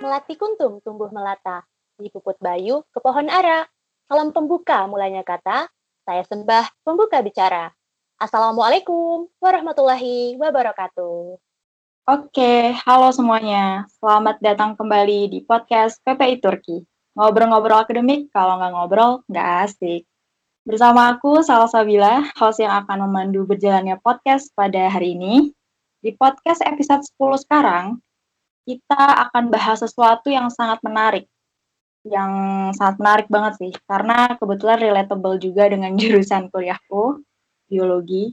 Melati kuntum tumbuh melata, di puput bayu ke pohon ara. Salam pembuka mulanya kata, saya sembah pembuka bicara. Assalamualaikum warahmatullahi wabarakatuh. Oke, halo semuanya. Selamat datang kembali di podcast PPI Turki. Ngobrol-ngobrol akademik, kalau nggak ngobrol, nggak asik. Bersama aku, Salsa Sabila, host yang akan memandu berjalannya podcast pada hari ini. Di podcast episode 10 sekarang, kita akan bahas sesuatu yang sangat menarik. Yang sangat menarik banget sih, karena kebetulan relatable juga dengan jurusan kuliahku, biologi.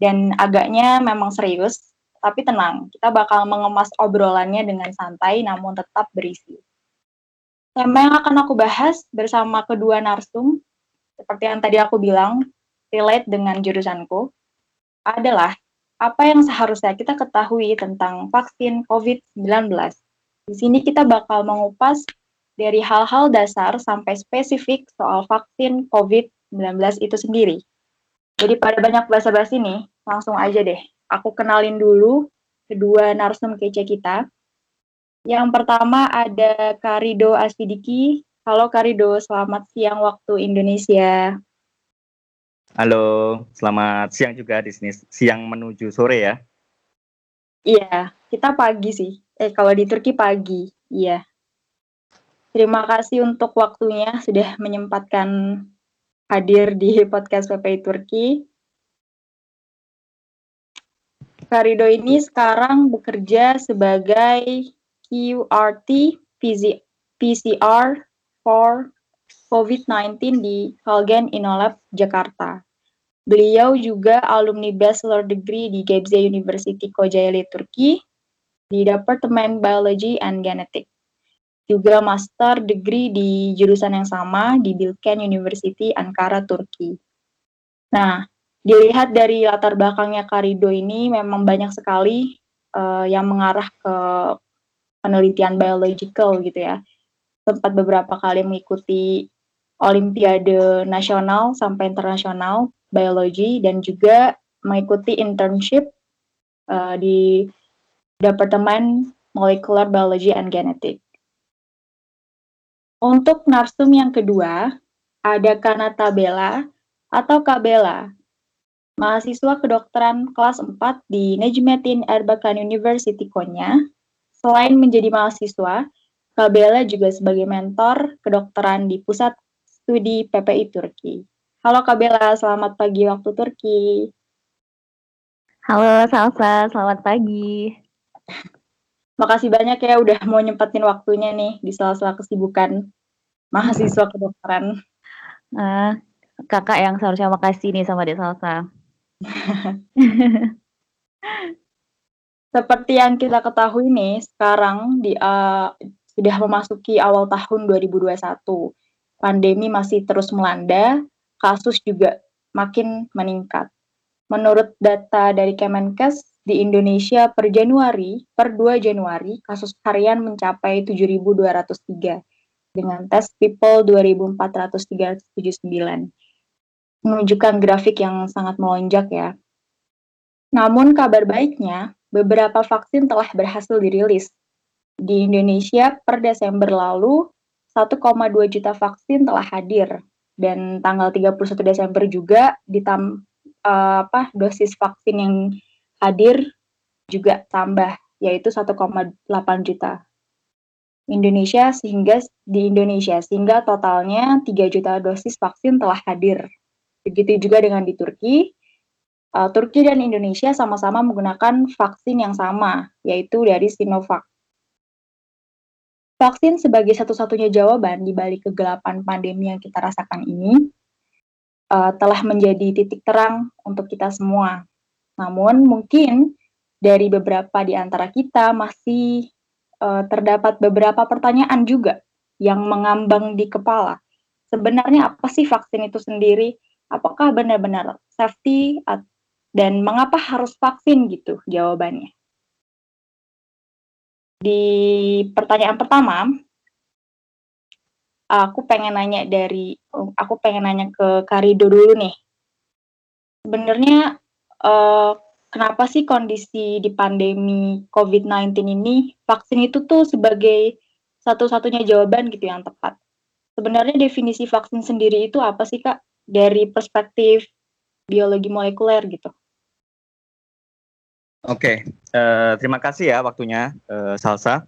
Dan agaknya memang serius, tapi tenang, kita bakal mengemas obrolannya dengan santai namun tetap berisi. Tema yang akan aku bahas bersama kedua narsum, seperti yang tadi aku bilang, relate dengan jurusanku, adalah apa yang seharusnya kita ketahui tentang vaksin COVID-19. Di sini kita bakal mengupas dari hal-hal dasar sampai spesifik soal vaksin COVID-19 itu sendiri. Jadi pada banyak bahasa-bahasa ini, langsung aja deh. Aku kenalin dulu kedua narsum kece kita. Yang pertama ada Karido Asidiki. Halo Karido, selamat siang waktu Indonesia. Halo, selamat siang juga di sini. Siang menuju sore ya? Iya, kita pagi sih. Eh, kalau di Turki pagi. Iya. Terima kasih untuk waktunya sudah menyempatkan hadir di podcast PPI Turki. Karido ini sekarang bekerja sebagai QRT PCR for COVID-19 di Halgen Inolab, Jakarta. Beliau juga alumni bachelor degree di Gebze University Kocaeli, Turki, di Departemen Biology and Genetics. Juga master degree di jurusan yang sama di Bilkent University, Ankara, Turki. Nah, dilihat dari latar belakangnya Karido ini memang banyak sekali uh, yang mengarah ke penelitian biological gitu ya. Sempat beberapa kali mengikuti Olimpiade nasional sampai internasional biologi dan juga mengikuti internship uh, di Departemen Molecular Biology and Genetic. Untuk narsum yang kedua, ada Kanata Bella atau Kabela, mahasiswa kedokteran kelas 4 di Necmettin Erbakan University Konya. Selain menjadi mahasiswa, Kabela juga sebagai mentor kedokteran di Pusat studi PPI Turki. Halo Kak Bella, selamat pagi waktu Turki. Halo Salsa, selamat pagi. Makasih banyak ya udah mau nyempetin waktunya nih di sela-sela kesibukan mahasiswa kedokteran. Uh, kakak yang seharusnya makasih nih sama Dek Salsa. Seperti yang kita ketahui nih, sekarang di uh, sudah memasuki awal tahun 2021 pandemi masih terus melanda, kasus juga makin meningkat. Menurut data dari Kemenkes, di Indonesia per Januari, per 2 Januari, kasus harian mencapai 7.203 dengan tes people 2.439 menunjukkan grafik yang sangat melonjak ya. Namun kabar baiknya, beberapa vaksin telah berhasil dirilis. Di Indonesia per Desember lalu 1,2 juta vaksin telah hadir dan tanggal 31 Desember juga ditam uh, apa dosis vaksin yang hadir juga tambah yaitu 1,8 juta. Indonesia sehingga di Indonesia sehingga totalnya 3 juta dosis vaksin telah hadir. Begitu juga dengan di Turki. Uh, Turki dan Indonesia sama-sama menggunakan vaksin yang sama yaitu dari Sinovac. Vaksin sebagai satu-satunya jawaban di balik kegelapan pandemi yang kita rasakan ini uh, telah menjadi titik terang untuk kita semua. Namun mungkin dari beberapa di antara kita masih uh, terdapat beberapa pertanyaan juga yang mengambang di kepala. Sebenarnya apa sih vaksin itu sendiri? Apakah benar-benar safety dan mengapa harus vaksin gitu jawabannya? Di pertanyaan pertama, aku pengen nanya dari, aku pengen nanya ke Karido dulu nih. Sebenarnya uh, kenapa sih kondisi di pandemi COVID-19 ini vaksin itu tuh sebagai satu-satunya jawaban gitu yang tepat. Sebenarnya definisi vaksin sendiri itu apa sih Kak? Dari perspektif biologi molekuler gitu. Oke, uh, terima kasih ya waktunya uh, Salsa.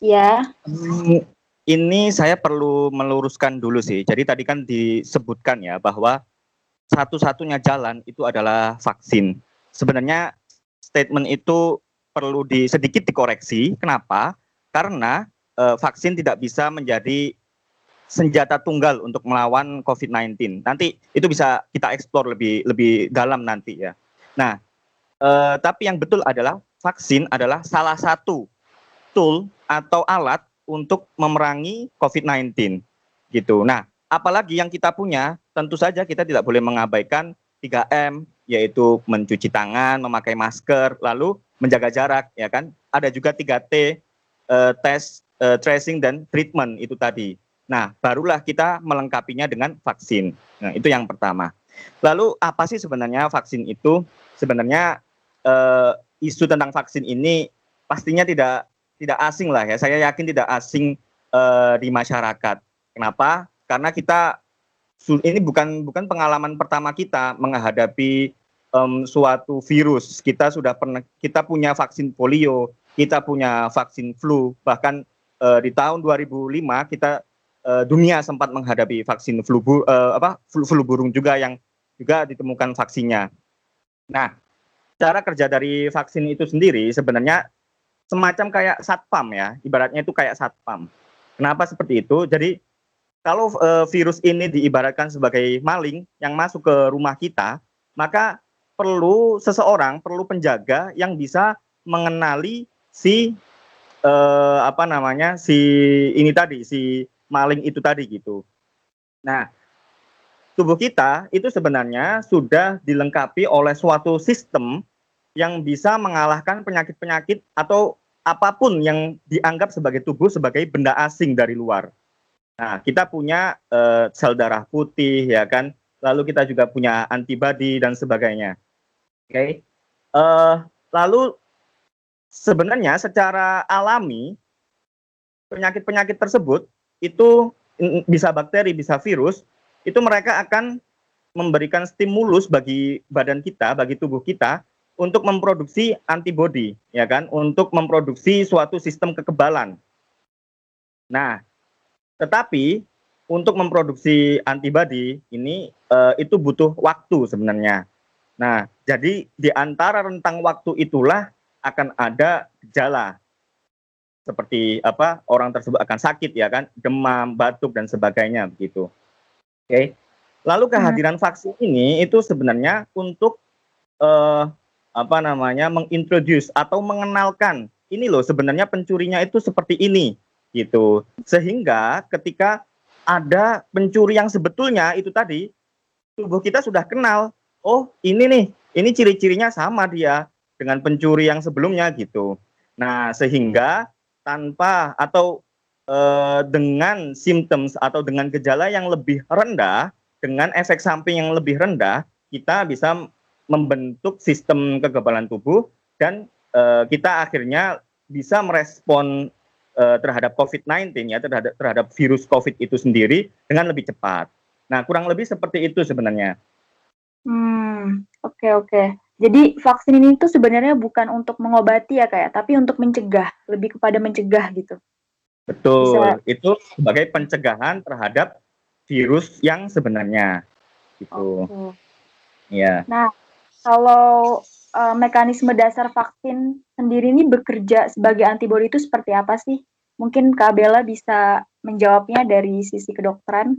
Ya. Hmm, ini saya perlu meluruskan dulu sih. Jadi tadi kan disebutkan ya bahwa satu-satunya jalan itu adalah vaksin. Sebenarnya statement itu perlu di sedikit dikoreksi. Kenapa? Karena uh, vaksin tidak bisa menjadi senjata tunggal untuk melawan COVID-19. Nanti itu bisa kita eksplor lebih lebih dalam nanti ya. Nah, eh, tapi yang betul adalah vaksin adalah salah satu tool atau alat untuk memerangi COVID-19 gitu. Nah, apalagi yang kita punya, tentu saja kita tidak boleh mengabaikan 3M yaitu mencuci tangan, memakai masker, lalu menjaga jarak ya kan. Ada juga 3T eh, tes, eh, tracing dan treatment itu tadi. Nah, barulah kita melengkapinya dengan vaksin. Nah, itu yang pertama. Lalu apa sih sebenarnya vaksin itu? Sebenarnya isu tentang vaksin ini pastinya tidak tidak asing lah ya. Saya yakin tidak asing eh, di masyarakat. Kenapa? Karena kita ini bukan bukan pengalaman pertama kita menghadapi um, suatu virus. Kita sudah pernah kita punya vaksin polio, kita punya vaksin flu, bahkan uh, di tahun 2005 kita dunia sempat menghadapi vaksin flu, uh, apa, flu, flu burung juga yang juga ditemukan vaksinnya. Nah, cara kerja dari vaksin itu sendiri sebenarnya semacam kayak satpam ya, ibaratnya itu kayak satpam. Kenapa seperti itu? Jadi kalau uh, virus ini diibaratkan sebagai maling yang masuk ke rumah kita, maka perlu seseorang, perlu penjaga yang bisa mengenali si uh, apa namanya si ini tadi si maling itu tadi gitu. Nah, tubuh kita itu sebenarnya sudah dilengkapi oleh suatu sistem yang bisa mengalahkan penyakit-penyakit atau apa pun yang dianggap sebagai tubuh sebagai benda asing dari luar. Nah, kita punya uh, sel darah putih ya kan, lalu kita juga punya antibodi dan sebagainya. Oke. Okay? Uh, eh, lalu sebenarnya secara alami penyakit-penyakit tersebut itu bisa bakteri, bisa virus, itu mereka akan memberikan stimulus bagi badan kita, bagi tubuh kita untuk memproduksi antibodi, ya kan, untuk memproduksi suatu sistem kekebalan. Nah, tetapi untuk memproduksi antibodi ini uh, itu butuh waktu sebenarnya. Nah, jadi di antara rentang waktu itulah akan ada gejala. Seperti apa? Orang tersebut akan sakit ya kan? Demam batuk dan sebagainya begitu oke okay. lalu hmm. kehadiran hmm. vaksin ini itu sebenarnya untuk uh, apa namanya mengintroduce atau mengenalkan ini loh sebenarnya pencurinya itu seperti ini gitu sehingga ketika ada pencuri yang sebetulnya itu tadi tubuh kita sudah kenal oh ini nih ini ciri-cirinya sama dia dengan pencuri yang sebelumnya gitu nah sehingga tanpa atau uh, dengan symptoms atau dengan gejala yang lebih rendah, dengan efek samping yang lebih rendah, kita bisa membentuk sistem kekebalan tubuh dan uh, kita akhirnya bisa merespon uh, terhadap COVID-19 ya terhadap terhadap virus COVID itu sendiri dengan lebih cepat. Nah, kurang lebih seperti itu sebenarnya. Hmm, oke okay, oke. Okay. Jadi vaksin ini tuh sebenarnya bukan untuk mengobati ya kayak, ya, tapi untuk mencegah, lebih kepada mencegah gitu. Betul, Bisa... itu sebagai pencegahan terhadap virus yang sebenarnya gitu. Okay. Ya. Nah, kalau uh, mekanisme dasar vaksin sendiri ini bekerja sebagai antibodi itu seperti apa sih? Mungkin Kak Bella bisa menjawabnya dari sisi kedokteran.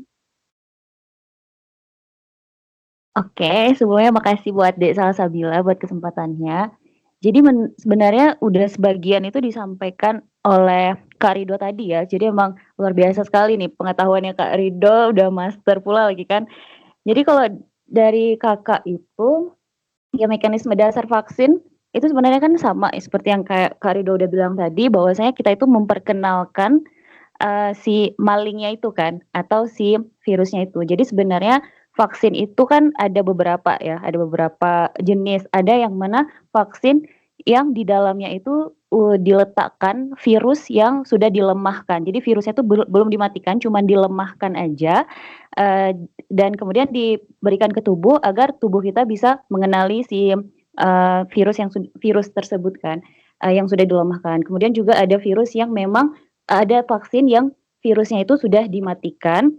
Oke, sebelumnya makasih buat Dek Salsabila buat kesempatannya. Jadi sebenarnya udah sebagian itu disampaikan oleh Kak Rido tadi ya. Jadi emang luar biasa sekali nih pengetahuannya Kak Rido, udah master pula lagi kan. Jadi kalau dari Kakak itu, ya mekanisme dasar vaksin itu sebenarnya kan sama seperti yang kayak Kak Rido udah bilang tadi bahwasanya kita itu memperkenalkan uh, si malingnya itu kan atau si virusnya itu. Jadi sebenarnya vaksin itu kan ada beberapa ya, ada beberapa jenis. Ada yang mana vaksin yang di dalamnya itu uh, diletakkan virus yang sudah dilemahkan. Jadi virusnya itu belum dimatikan, cuma dilemahkan aja uh, dan kemudian diberikan ke tubuh agar tubuh kita bisa mengenali si uh, virus yang virus tersebut kan uh, yang sudah dilemahkan. Kemudian juga ada virus yang memang ada vaksin yang virusnya itu sudah dimatikan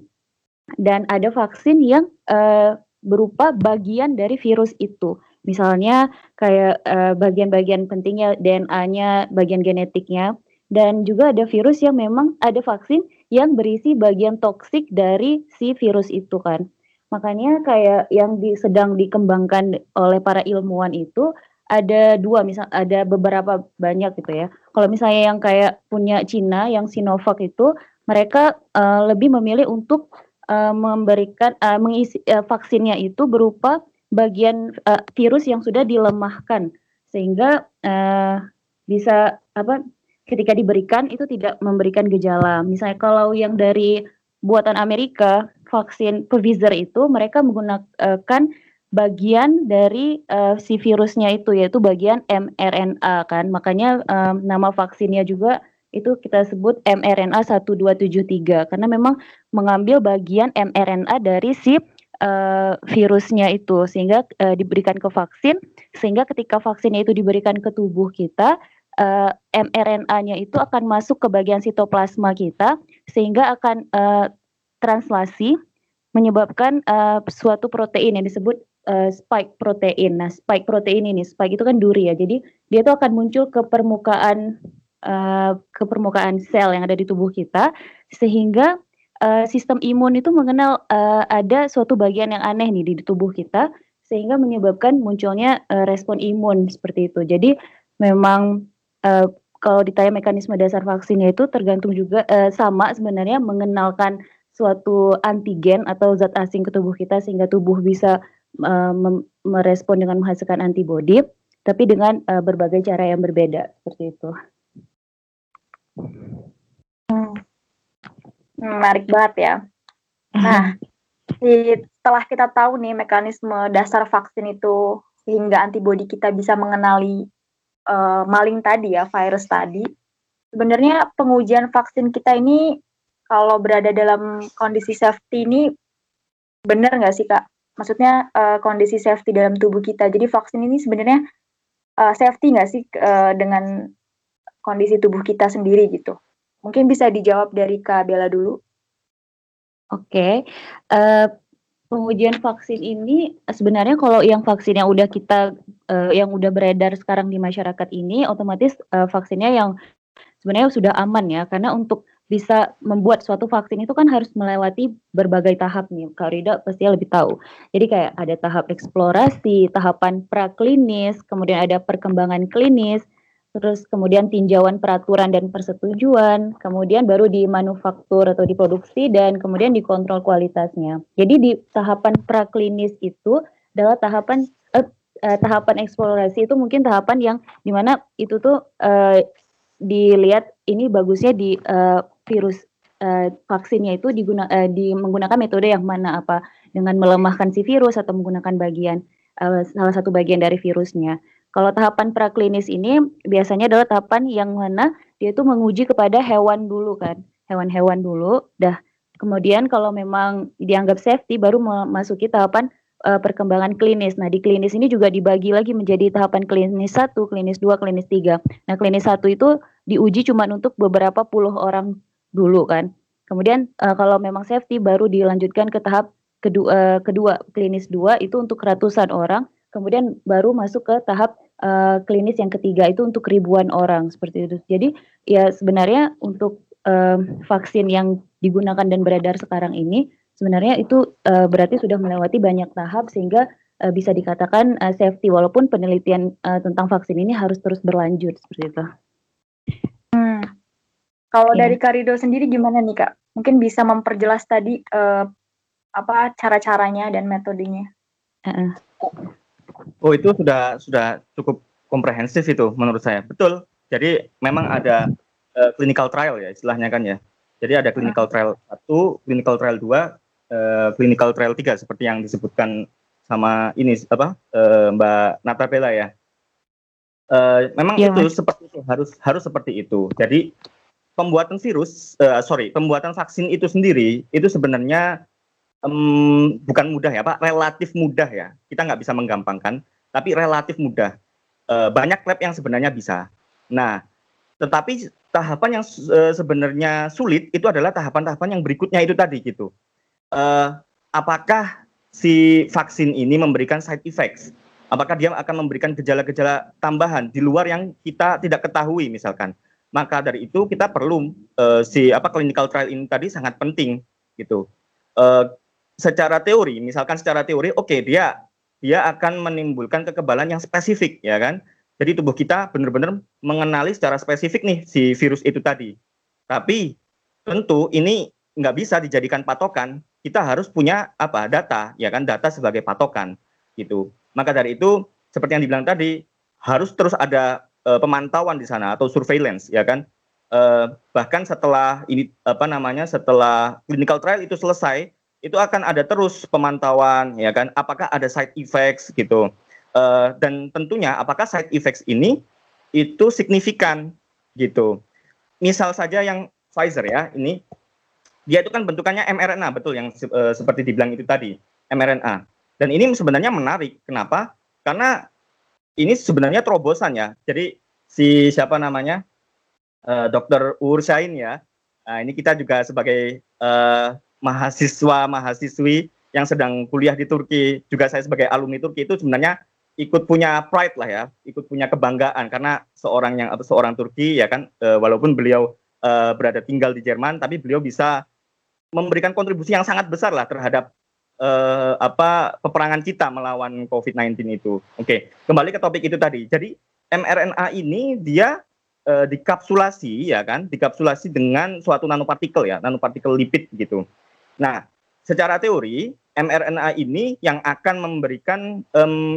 dan ada vaksin yang uh, berupa bagian dari virus itu. Misalnya kayak uh, bagian-bagian pentingnya DNA-nya, bagian genetiknya, dan juga ada virus yang memang ada vaksin yang berisi bagian toksik dari si virus itu kan. Makanya kayak yang di, sedang dikembangkan oleh para ilmuwan itu ada dua misal ada beberapa banyak gitu ya. Kalau misalnya yang kayak punya Cina yang Sinovac itu mereka uh, lebih memilih untuk uh, memberikan uh, mengisi uh, vaksinnya itu berupa bagian uh, virus yang sudah dilemahkan sehingga uh, bisa apa ketika diberikan itu tidak memberikan gejala. Misalnya kalau yang dari buatan Amerika vaksin Pfizer itu mereka menggunakan bagian dari uh, si virusnya itu yaitu bagian mRNA kan. Makanya um, nama vaksinnya juga itu kita sebut mRNA 1273 karena memang mengambil bagian mRNA dari si uh, virusnya itu sehingga uh, diberikan ke vaksin sehingga ketika vaksinnya itu diberikan ke tubuh kita uh, mRNA-nya itu akan masuk ke bagian sitoplasma kita sehingga akan uh, translasi menyebabkan uh, suatu protein yang disebut uh, spike protein. Nah, spike protein ini, spike itu kan duri ya. Jadi dia itu akan muncul ke permukaan uh, ke permukaan sel yang ada di tubuh kita sehingga uh, sistem imun itu mengenal uh, ada suatu bagian yang aneh nih di, tubuh kita sehingga menyebabkan munculnya uh, respon imun seperti itu. Jadi memang uh, kalau ditanya mekanisme dasar vaksinnya itu tergantung juga uh, sama sebenarnya mengenalkan suatu antigen atau zat asing ke tubuh kita sehingga tubuh bisa uh, merespon dengan menghasilkan antibodi, tapi dengan uh, berbagai cara yang berbeda seperti itu. Hmm. Menarik banget ya. Nah, setelah kita tahu nih mekanisme dasar vaksin itu sehingga antibodi kita bisa mengenali uh, maling tadi ya, virus tadi. Sebenarnya pengujian vaksin kita ini kalau berada dalam kondisi safety ini benar nggak sih kak? Maksudnya uh, kondisi safety dalam tubuh kita. Jadi vaksin ini sebenarnya uh, safety nggak sih uh, dengan kondisi tubuh kita sendiri gitu. Mungkin bisa dijawab dari Kak Bella dulu. Oke, okay. uh, pengujian vaksin ini sebenarnya kalau yang vaksin yang udah kita uh, yang udah beredar sekarang di masyarakat ini otomatis uh, vaksinnya yang sebenarnya sudah aman ya karena untuk bisa membuat suatu vaksin itu kan harus melewati berbagai tahap nih. Kak Rida pasti lebih tahu. Jadi kayak ada tahap eksplorasi, tahapan praklinis, kemudian ada perkembangan klinis, terus kemudian tinjauan peraturan dan persetujuan, kemudian baru dimanufaktur atau diproduksi dan kemudian dikontrol kualitasnya. Jadi di tahapan praklinis itu adalah tahapan eh, eh, tahapan eksplorasi itu mungkin tahapan yang di mana itu tuh eh, dilihat ini bagusnya di eh, virus eh, vaksinnya itu diguna, eh, di menggunakan metode yang mana apa dengan melemahkan si virus atau menggunakan bagian eh, salah satu bagian dari virusnya. Kalau tahapan praklinis ini biasanya adalah tahapan yang mana dia itu menguji kepada hewan dulu kan, hewan-hewan dulu. Dah kemudian kalau memang dianggap safety baru memasuki tahapan uh, perkembangan klinis. Nah, di klinis ini juga dibagi lagi menjadi tahapan klinis 1, klinis 2, klinis 3. Nah, klinis 1 itu diuji cuma untuk beberapa puluh orang dulu kan. Kemudian uh, kalau memang safety baru dilanjutkan ke tahap kedua, uh, kedua klinis 2 itu untuk ratusan orang kemudian baru masuk ke tahap uh, klinis yang ketiga itu untuk ribuan orang seperti itu. Jadi ya sebenarnya untuk uh, vaksin yang digunakan dan beredar sekarang ini sebenarnya itu uh, berarti sudah melewati banyak tahap sehingga uh, bisa dikatakan uh, safety walaupun penelitian uh, tentang vaksin ini harus terus berlanjut seperti itu. Hmm. Kalau ya. dari Karido sendiri gimana nih kak? Mungkin bisa memperjelas tadi uh, apa cara-caranya dan metodenya? Uh -uh. Oh itu sudah sudah cukup komprehensif itu menurut saya. Betul. Jadi memang ada uh, clinical trial ya istilahnya kan ya. Jadi ada clinical trial satu, clinical trial dua, uh, clinical trial tiga seperti yang disebutkan sama ini apa uh, Mbak Natabella ya. Uh, memang ya, itu mas. seperti itu harus harus seperti itu. Jadi pembuatan virus, uh, sorry, pembuatan vaksin itu sendiri itu sebenarnya um, bukan mudah ya, Pak. Relatif mudah ya. Kita nggak bisa menggampangkan, tapi relatif mudah. Uh, banyak lab yang sebenarnya bisa. Nah, tetapi tahapan yang uh, sebenarnya sulit itu adalah tahapan-tahapan yang berikutnya itu tadi gitu. Uh, apakah si vaksin ini memberikan side effects? apakah dia akan memberikan gejala-gejala tambahan di luar yang kita tidak ketahui misalkan. Maka dari itu kita perlu uh, si apa clinical trial ini tadi sangat penting gitu. Uh, secara teori, misalkan secara teori, oke okay, dia dia akan menimbulkan kekebalan yang spesifik ya kan. Jadi tubuh kita benar-benar mengenali secara spesifik nih si virus itu tadi. Tapi tentu ini nggak bisa dijadikan patokan. Kita harus punya apa data ya kan data sebagai patokan gitu. Maka dari itu seperti yang dibilang tadi harus terus ada uh, pemantauan di sana atau surveillance ya kan. Uh, bahkan setelah ini apa namanya setelah clinical trial itu selesai itu akan ada terus pemantauan ya kan apakah ada side effects gitu uh, dan tentunya apakah side effects ini itu signifikan gitu misal saja yang Pfizer ya ini dia itu kan bentukannya mRNA betul yang uh, seperti dibilang itu tadi mRNA dan ini sebenarnya menarik. Kenapa? Karena ini sebenarnya terobosan ya. Jadi si siapa namanya? Uh, Dokter Ursain ya. Nah, ini kita juga sebagai uh, mahasiswa mahasiswi yang sedang kuliah di Turki, juga saya sebagai alumni Turki itu sebenarnya ikut punya pride lah ya, ikut punya kebanggaan karena seorang yang atau seorang Turki ya kan, uh, walaupun beliau uh, berada tinggal di Jerman, tapi beliau bisa memberikan kontribusi yang sangat besar lah terhadap uh, apa peperangan kita melawan COVID-19 itu. Oke, kembali ke topik itu tadi. Jadi mRNA ini dia uh, dikapsulasi ya kan, dikapsulasi dengan suatu nanopartikel ya, nanopartikel lipid gitu. Nah, secara teori mRNA ini yang akan memberikan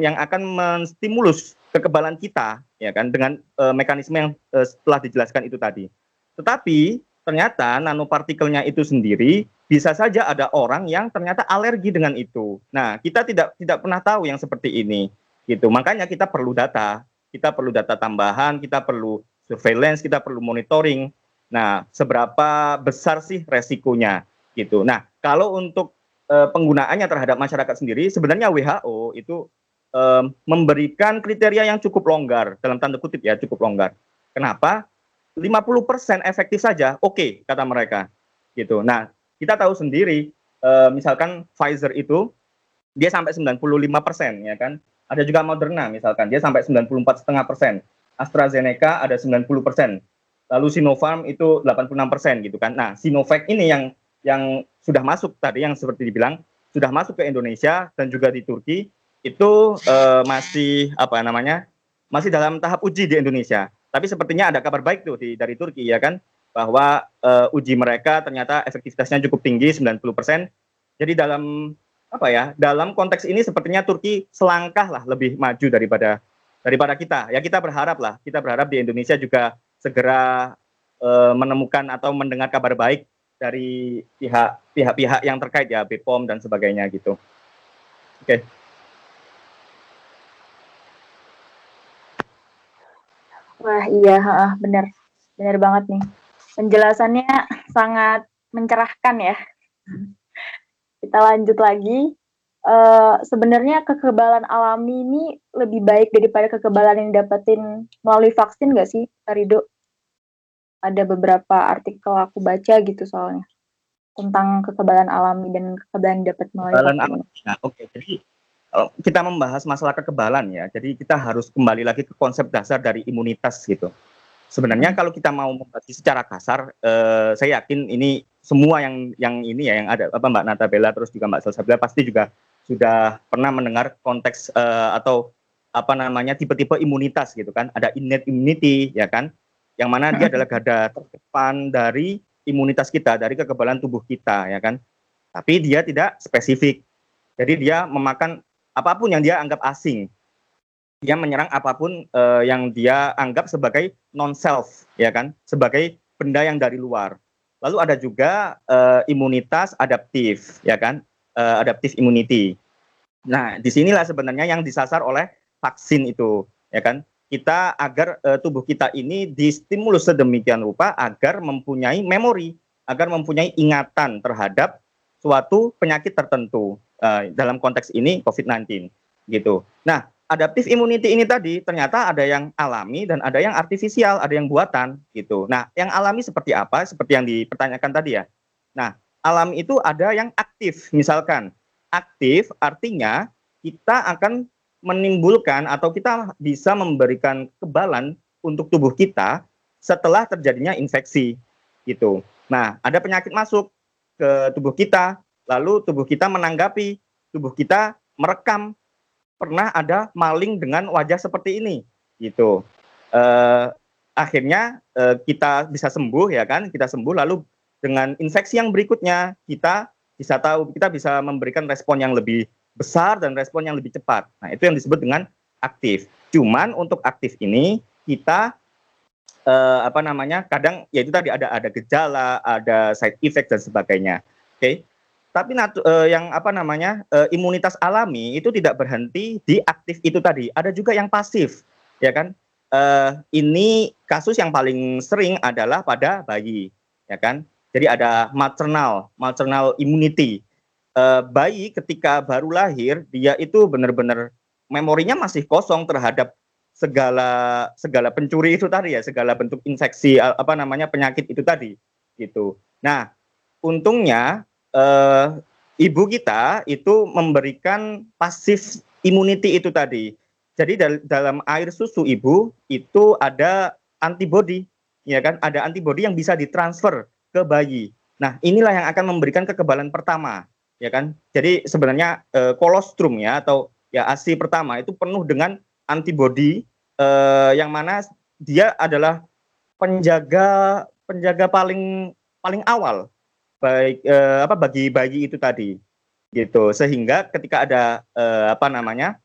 yang akan menstimulus kekebalan kita ya kan dengan uh, mekanisme yang uh, telah dijelaskan itu tadi. Tetapi ternyata nanopartikelnya itu sendiri bisa saja ada orang yang ternyata alergi dengan itu. Nah, kita tidak tidak pernah tahu yang seperti ini. Gitu. Makanya kita perlu data, kita perlu data tambahan, kita perlu surveillance, kita perlu monitoring. Nah, seberapa besar sih resikonya gitu. Nah, kalau untuk e, penggunaannya terhadap masyarakat sendiri sebenarnya WHO itu e, memberikan kriteria yang cukup longgar dalam tanda kutip ya, cukup longgar. Kenapa? 50% efektif saja, oke okay, kata mereka. Gitu. Nah, kita tahu sendiri uh, misalkan Pfizer itu dia sampai 95% ya kan. Ada juga Moderna misalkan dia sampai 94,5%. AstraZeneca ada 90%. Lalu Sinopharm itu 86% gitu kan. Nah, Sinovac ini yang yang sudah masuk tadi yang seperti dibilang sudah masuk ke Indonesia dan juga di Turki itu uh, masih apa namanya? masih dalam tahap uji di Indonesia. Tapi sepertinya ada kabar baik tuh di, dari Turki ya kan, bahwa uh, uji mereka ternyata efektivitasnya cukup tinggi 90%. Jadi dalam apa ya? Dalam konteks ini sepertinya Turki selangkah lah lebih maju daripada daripada kita. Ya kita berharap lah, kita berharap di Indonesia juga segera uh, menemukan atau mendengar kabar baik dari pihak pihak-pihak yang terkait ya BPOM dan sebagainya gitu. Oke. Okay. Wah iya, benar, benar banget nih. Penjelasannya sangat mencerahkan ya. Kita lanjut lagi. Uh, sebenarnya kekebalan alami ini lebih baik daripada kekebalan yang dapetin melalui vaksin nggak sih, Rido? Ada beberapa artikel aku baca gitu soalnya tentang kekebalan alami dan kekebalan dapat melalui kekebalan. Alami. Nah, oke, okay. jadi kalau kita membahas masalah kekebalan ya, jadi kita harus kembali lagi ke konsep dasar dari imunitas gitu. Sebenarnya kalau kita mau membahas secara kasar, eh, saya yakin ini semua yang yang ini ya yang ada apa Mbak Natabella terus juga Mbak Salsabila pasti juga sudah pernah mendengar konteks eh, atau apa namanya tipe-tipe imunitas gitu kan. Ada innate immunity ya kan, yang mana dia adalah garda terdepan dari imunitas kita, dari kekebalan tubuh kita ya kan. Tapi dia tidak spesifik. Jadi dia memakan apa pun yang dia anggap asing. Dia menyerang apa pun uh, yang dia anggap sebagai non self, ya kan, sebagai benda yang dari luar. Lalu ada juga uh, imunitas adaptif, ya kan, uh, adaptif immunity. Nah, di sinilah sebenarnya yang disasar oleh vaksin itu, ya kan. Kita agar uh, tubuh kita ini distimulus sedemikian rupa agar mempunyai memori, agar mempunyai ingatan terhadap suatu penyakit tertentu. Uh, dalam konteks ini COVID-19 gitu. Nah, adaptive immunity ini tadi ternyata ada yang alami dan ada yang artifisial, ada yang buatan gitu. Nah, yang alami seperti apa? Seperti yang dipertanyakan tadi ya. Nah, alami itu ada yang aktif. Misalkan aktif artinya kita akan menimbulkan atau kita bisa memberikan kebalan untuk tubuh kita setelah terjadinya infeksi gitu. Nah, ada penyakit masuk ke tubuh kita, lalu tubuh kita menanggapi, tubuh kita merekam pernah ada maling dengan wajah seperti ini gitu. Eh, akhirnya eh, kita bisa sembuh ya kan, kita sembuh lalu dengan infeksi yang berikutnya kita bisa tahu kita bisa memberikan respon yang lebih besar dan respon yang lebih cepat. Nah, itu yang disebut dengan aktif. Cuman untuk aktif ini kita eh, apa namanya? kadang ya itu tadi ada ada gejala, ada side effect dan sebagainya. Oke. Okay? Tapi eh, yang apa namanya? Eh, imunitas alami itu tidak berhenti di aktif itu tadi. Ada juga yang pasif, ya kan? Eh, ini kasus yang paling sering adalah pada bayi, ya kan? Jadi ada maternal, maternal immunity bayi ketika baru lahir dia itu benar-benar memorinya masih kosong terhadap segala segala pencuri itu tadi ya segala bentuk infeksi apa namanya penyakit itu tadi gitu. Nah untungnya uh, ibu kita itu memberikan pasif immunity itu tadi. Jadi dal dalam air susu ibu itu ada antibody, ya kan? Ada antibody yang bisa ditransfer ke bayi. Nah, inilah yang akan memberikan kekebalan pertama ya kan? Jadi sebenarnya uh, kolostrum ya atau ya ASI pertama itu penuh dengan antibodi uh, yang mana dia adalah penjaga penjaga paling paling awal baik uh, apa bagi bayi itu tadi gitu sehingga ketika ada uh, apa namanya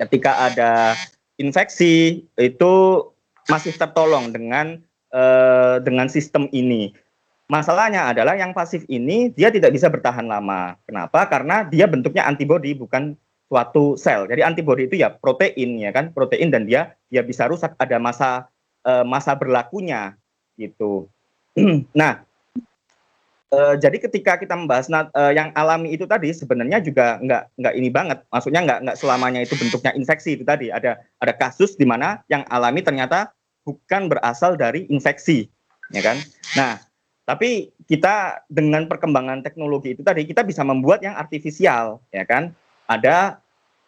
ketika ada infeksi itu masih tertolong dengan uh, dengan sistem ini Masalahnya adalah yang pasif ini dia tidak bisa bertahan lama. Kenapa? Karena dia bentuknya antibodi bukan suatu sel. Jadi antibodi itu ya protein ya kan, protein dan dia dia bisa rusak ada masa uh, masa berlakunya gitu. nah, uh, jadi ketika kita membahas uh, yang alami itu tadi sebenarnya juga nggak nggak ini banget. Maksudnya nggak nggak selamanya itu bentuknya infeksi itu tadi. Ada ada kasus di mana yang alami ternyata bukan berasal dari infeksi, ya kan? Nah, tapi kita dengan perkembangan teknologi itu tadi kita bisa membuat yang artifisial, ya kan? Ada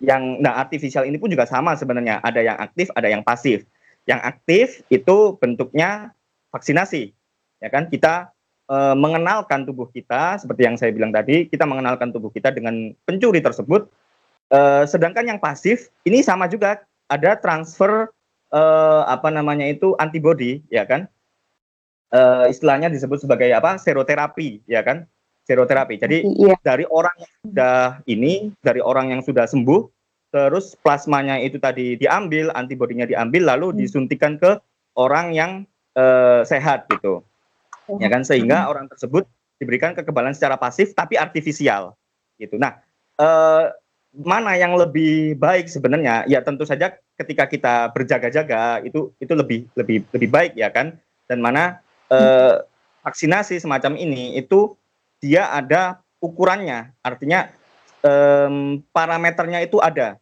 yang nah artifisial ini pun juga sama sebenarnya, ada yang aktif, ada yang pasif. Yang aktif itu bentuknya vaksinasi, ya kan? Kita e, mengenalkan tubuh kita seperti yang saya bilang tadi, kita mengenalkan tubuh kita dengan pencuri tersebut. E, sedangkan yang pasif ini sama juga ada transfer e, apa namanya itu antibody, ya kan? Uh, istilahnya disebut sebagai apa? Seroterapi ya kan? Seroterapi. Jadi iya. dari orang yang sudah ini dari orang yang sudah sembuh terus plasmanya itu tadi diambil antibodinya diambil lalu hmm. disuntikan ke orang yang uh, sehat gitu. Ya kan? Sehingga hmm. orang tersebut diberikan kekebalan secara pasif tapi artifisial gitu. Nah uh, mana yang lebih baik sebenarnya? Ya tentu saja ketika kita berjaga-jaga itu itu lebih lebih lebih baik ya kan? Dan mana eh, vaksinasi semacam ini itu dia ada ukurannya, artinya eh, parameternya itu ada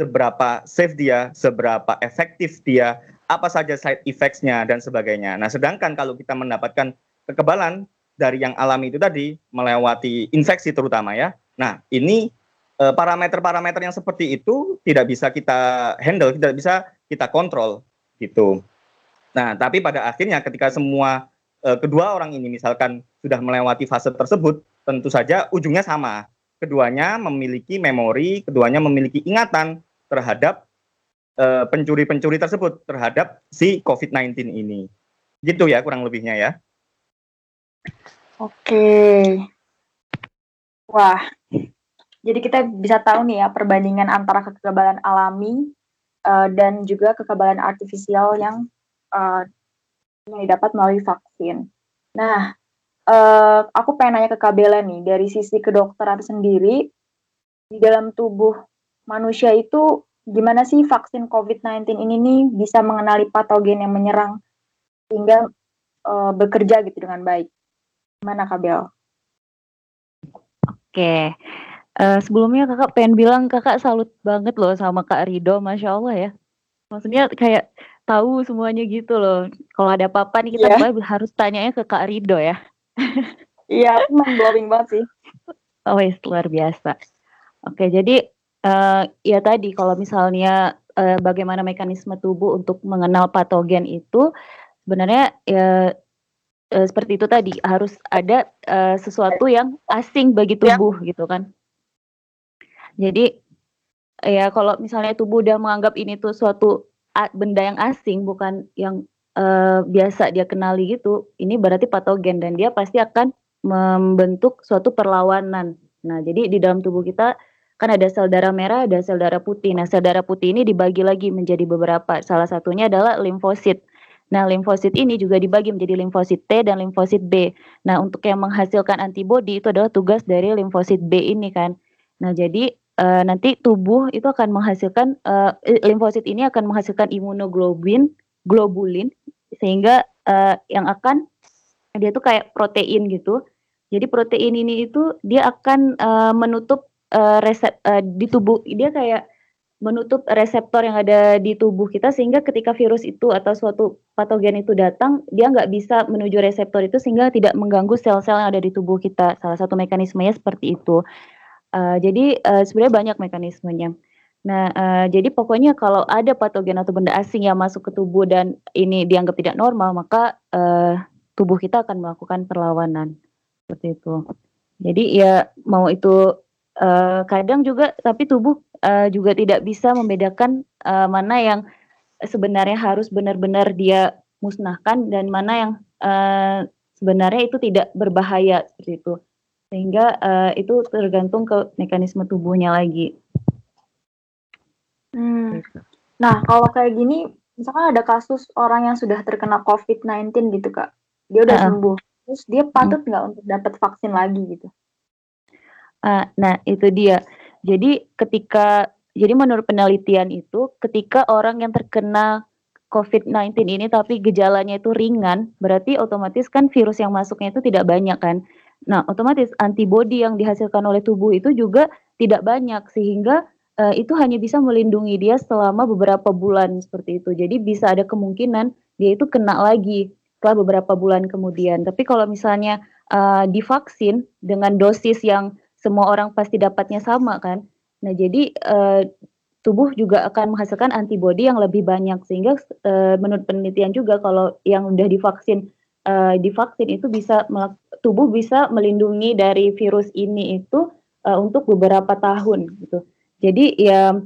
seberapa safe dia, seberapa efektif dia, apa saja side effects-nya dan sebagainya. Nah, sedangkan kalau kita mendapatkan kekebalan dari yang alami itu tadi melewati infeksi terutama ya. Nah, ini eh, parameter-parameter yang seperti itu tidak bisa kita handle, tidak bisa kita kontrol gitu. Nah, tapi pada akhirnya ketika semua uh, kedua orang ini misalkan sudah melewati fase tersebut, tentu saja ujungnya sama. Keduanya memiliki memori, keduanya memiliki ingatan terhadap uh, pencuri-pencuri tersebut, terhadap si COVID-19 ini. Gitu ya kurang lebihnya ya. Oke. Wah, jadi kita bisa tahu nih ya perbandingan antara kekebalan alami uh, dan juga kekebalan artifisial yang uh, didapat melalui vaksin. Nah, uh, aku pengen nanya ke Kabela nih, dari sisi kedokteran sendiri, di dalam tubuh manusia itu gimana sih vaksin COVID-19 ini nih bisa mengenali patogen yang menyerang sehingga uh, bekerja gitu dengan baik. Gimana Kak Bel? Oke, uh, sebelumnya Kakak pengen bilang Kakak salut banget loh sama Kak Rido, Masya Allah ya. Maksudnya kayak tahu semuanya gitu loh. Kalau ada apa-apa nih kita yeah. harus tanyanya ke Kak Rido ya. Iya, emang blowing banget sih. Oh, luar biasa. Oke, jadi uh, ya tadi kalau misalnya uh, bagaimana mekanisme tubuh untuk mengenal patogen itu sebenarnya ya uh, seperti itu tadi harus ada uh, sesuatu yang asing bagi ya. tubuh ya. gitu kan. Jadi ya kalau misalnya tubuh udah menganggap ini tuh suatu benda yang asing bukan yang uh, biasa dia kenali gitu, ini berarti patogen dan dia pasti akan membentuk suatu perlawanan. Nah, jadi di dalam tubuh kita kan ada sel darah merah, ada sel darah putih. Nah, sel darah putih ini dibagi lagi menjadi beberapa. Salah satunya adalah limfosit. Nah, limfosit ini juga dibagi menjadi limfosit T dan limfosit B. Nah, untuk yang menghasilkan antibodi itu adalah tugas dari limfosit B ini kan. Nah, jadi e, nanti tubuh itu akan menghasilkan e, limfosit ini akan menghasilkan imunoglobulin, globulin sehingga e, yang akan dia tuh kayak protein gitu. Jadi protein ini itu dia akan uh, menutup uh, resep uh, di tubuh dia kayak menutup reseptor yang ada di tubuh kita sehingga ketika virus itu atau suatu patogen itu datang dia nggak bisa menuju reseptor itu sehingga tidak mengganggu sel-sel yang ada di tubuh kita salah satu mekanismenya seperti itu uh, jadi uh, sebenarnya banyak mekanismenya. Nah uh, jadi pokoknya kalau ada patogen atau benda asing yang masuk ke tubuh dan ini dianggap tidak normal maka uh, tubuh kita akan melakukan perlawanan. Seperti itu. Jadi ya mau itu uh, kadang juga tapi tubuh uh, juga tidak bisa membedakan uh, mana yang sebenarnya harus benar-benar dia musnahkan dan mana yang uh, sebenarnya itu tidak berbahaya. Seperti itu sehingga uh, itu tergantung ke mekanisme tubuhnya lagi. Hmm. Gitu. Nah kalau kayak gini misalkan ada kasus orang yang sudah terkena COVID-19 gitu kak, dia udah uh, sembuh, terus dia patut nggak hmm. untuk dapat vaksin lagi gitu? Uh, nah itu dia. Jadi ketika jadi menurut penelitian itu ketika orang yang terkena COVID-19 ini tapi gejalanya itu ringan, berarti otomatis kan virus yang masuknya itu tidak banyak kan. Nah, otomatis antibodi yang dihasilkan oleh tubuh itu juga tidak banyak sehingga uh, itu hanya bisa melindungi dia selama beberapa bulan seperti itu. Jadi bisa ada kemungkinan dia itu kena lagi setelah beberapa bulan kemudian. Tapi kalau misalnya uh, divaksin dengan dosis yang semua orang pasti dapatnya sama kan. Nah, jadi uh, tubuh juga akan menghasilkan antibodi yang lebih banyak sehingga uh, menurut penelitian juga kalau yang udah divaksin uh, divaksin itu bisa tubuh bisa melindungi dari virus ini itu uh, untuk beberapa tahun gitu. Jadi ya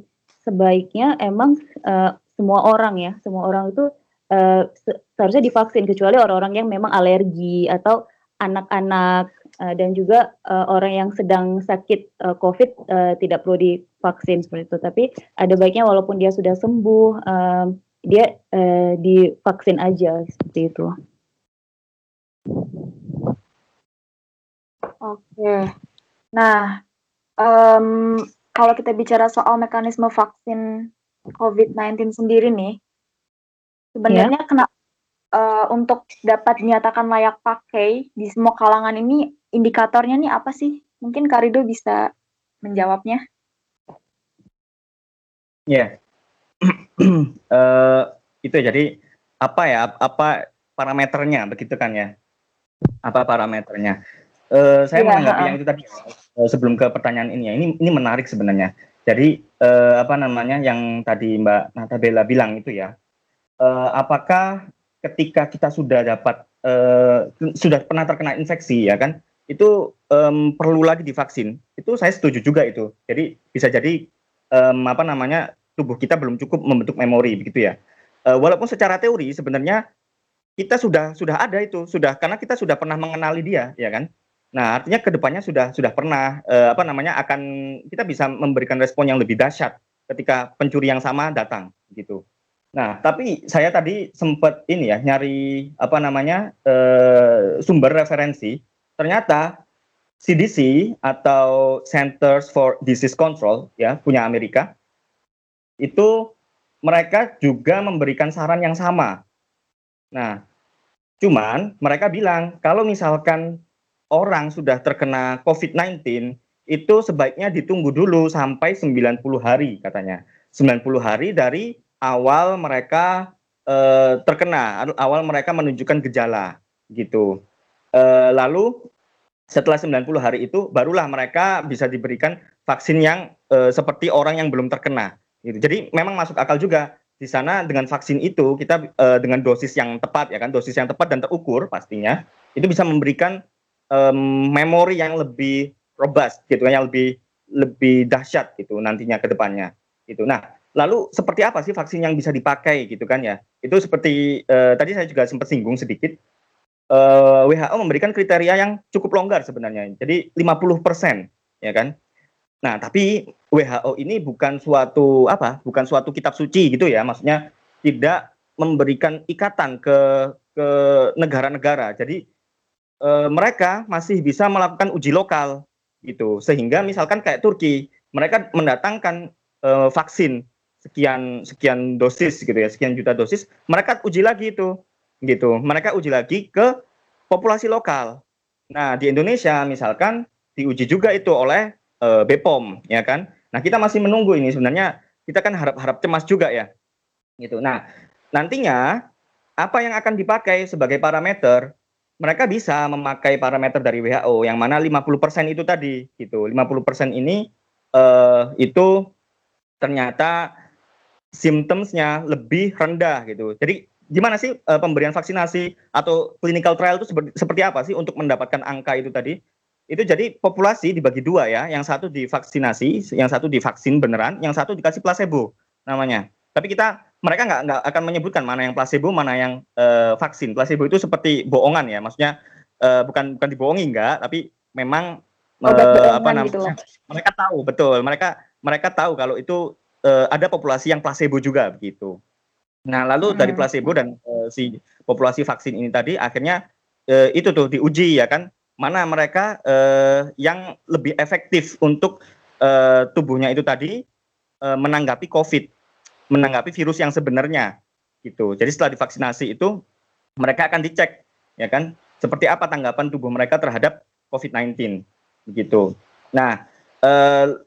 sebaiknya emang uh, semua orang ya, semua orang itu uh, seharusnya divaksin kecuali orang-orang yang memang alergi atau anak-anak uh, dan juga uh, orang yang sedang sakit uh, COVID uh, tidak perlu divaksin seperti itu. Tapi ada baiknya walaupun dia sudah sembuh, uh, dia uh, divaksin aja seperti itu. Oke. Nah, um, kalau kita bicara soal mekanisme vaksin COVID-19 sendiri nih, sebenarnya yeah. kenapa uh, untuk dapat dinyatakan layak pakai di semua kalangan ini indikatornya nih apa sih? Mungkin Karido bisa menjawabnya. Ya, yeah. uh, itu jadi apa ya? Apa parameternya begitu kan ya? Apa parameternya? Uh, saya yeah, menanggapi uh. yang itu tadi uh, sebelum ke pertanyaan ini ya. Ini ini menarik sebenarnya. Jadi uh, apa namanya yang tadi Mbak Natabella bilang itu ya. Uh, apakah ketika kita sudah dapat uh, sudah pernah terkena infeksi ya kan itu um, perlu lagi divaksin. Itu saya setuju juga itu. Jadi bisa jadi um, apa namanya tubuh kita belum cukup membentuk memori begitu ya. Uh, walaupun secara teori sebenarnya kita sudah sudah ada itu sudah karena kita sudah pernah mengenali dia ya kan. Nah artinya ke depannya sudah sudah pernah uh, apa namanya akan kita bisa memberikan respon yang lebih dahsyat ketika pencuri yang sama datang gitu. Nah, tapi saya tadi sempat ini ya nyari apa namanya uh, sumber referensi ternyata CDC atau Centers for Disease Control ya punya Amerika itu mereka juga memberikan saran yang sama. Nah, cuman mereka bilang kalau misalkan orang sudah terkena COVID-19 itu sebaiknya ditunggu dulu sampai 90 hari katanya. 90 hari dari awal mereka eh, terkena, awal mereka menunjukkan gejala gitu. Eh, lalu setelah 90 hari itu barulah mereka bisa diberikan vaksin yang eh, seperti orang yang belum terkena. Gitu. Jadi memang masuk akal juga di sana dengan vaksin itu kita uh, dengan dosis yang tepat ya kan dosis yang tepat dan terukur pastinya itu bisa memberikan um, memori yang lebih robust gitu kan yang lebih lebih dahsyat gitu nantinya ke depannya gitu nah lalu seperti apa sih vaksin yang bisa dipakai gitu kan ya itu seperti uh, tadi saya juga sempat singgung sedikit uh, eh, WHO memberikan kriteria yang cukup longgar sebenarnya jadi 50% ya kan Nah, tapi WHO ini bukan suatu apa? Bukan suatu kitab suci gitu ya. Maksudnya tidak memberikan ikatan ke ke negara-negara. Jadi e, mereka masih bisa melakukan uji lokal gitu. Sehingga misalkan kayak Turki, mereka mendatangkan e, vaksin sekian sekian dosis gitu ya, sekian juta dosis, mereka uji lagi itu. Gitu. Mereka uji lagi ke populasi lokal. Nah, di Indonesia misalkan diuji juga itu oleh uh, BPOM ya kan. Nah, kita masih menunggu ini sebenarnya kita kan harap-harap cemas juga ya. Gitu. Nah, nantinya apa yang akan dipakai sebagai parameter? Mereka bisa memakai parameter dari WHO yang mana 50% itu tadi gitu. 50% ini uh, itu ternyata symptomsnya lebih rendah gitu. Jadi gimana sih uh, pemberian vaksinasi atau clinical trial itu seperti, seperti apa sih untuk mendapatkan angka itu tadi? itu jadi populasi dibagi dua ya, yang satu divaksinasi, yang satu divaksin beneran, yang satu dikasih placebo namanya. Tapi kita mereka nggak nggak akan menyebutkan mana yang placebo, mana yang uh, vaksin. Placebo itu seperti bohongan ya, maksudnya uh, bukan bukan dibohongi enggak, tapi memang uh, apa namanya? Gitu mereka tahu betul, mereka mereka tahu kalau itu uh, ada populasi yang placebo juga begitu. Nah lalu hmm. dari placebo dan uh, si populasi vaksin ini tadi akhirnya uh, itu tuh diuji ya kan mana mereka uh, yang lebih efektif untuk uh, tubuhnya itu tadi uh, menanggapi COVID, menanggapi virus yang sebenarnya gitu. Jadi setelah divaksinasi itu mereka akan dicek, ya kan, seperti apa tanggapan tubuh mereka terhadap COVID-19, begitu. Nah, uh,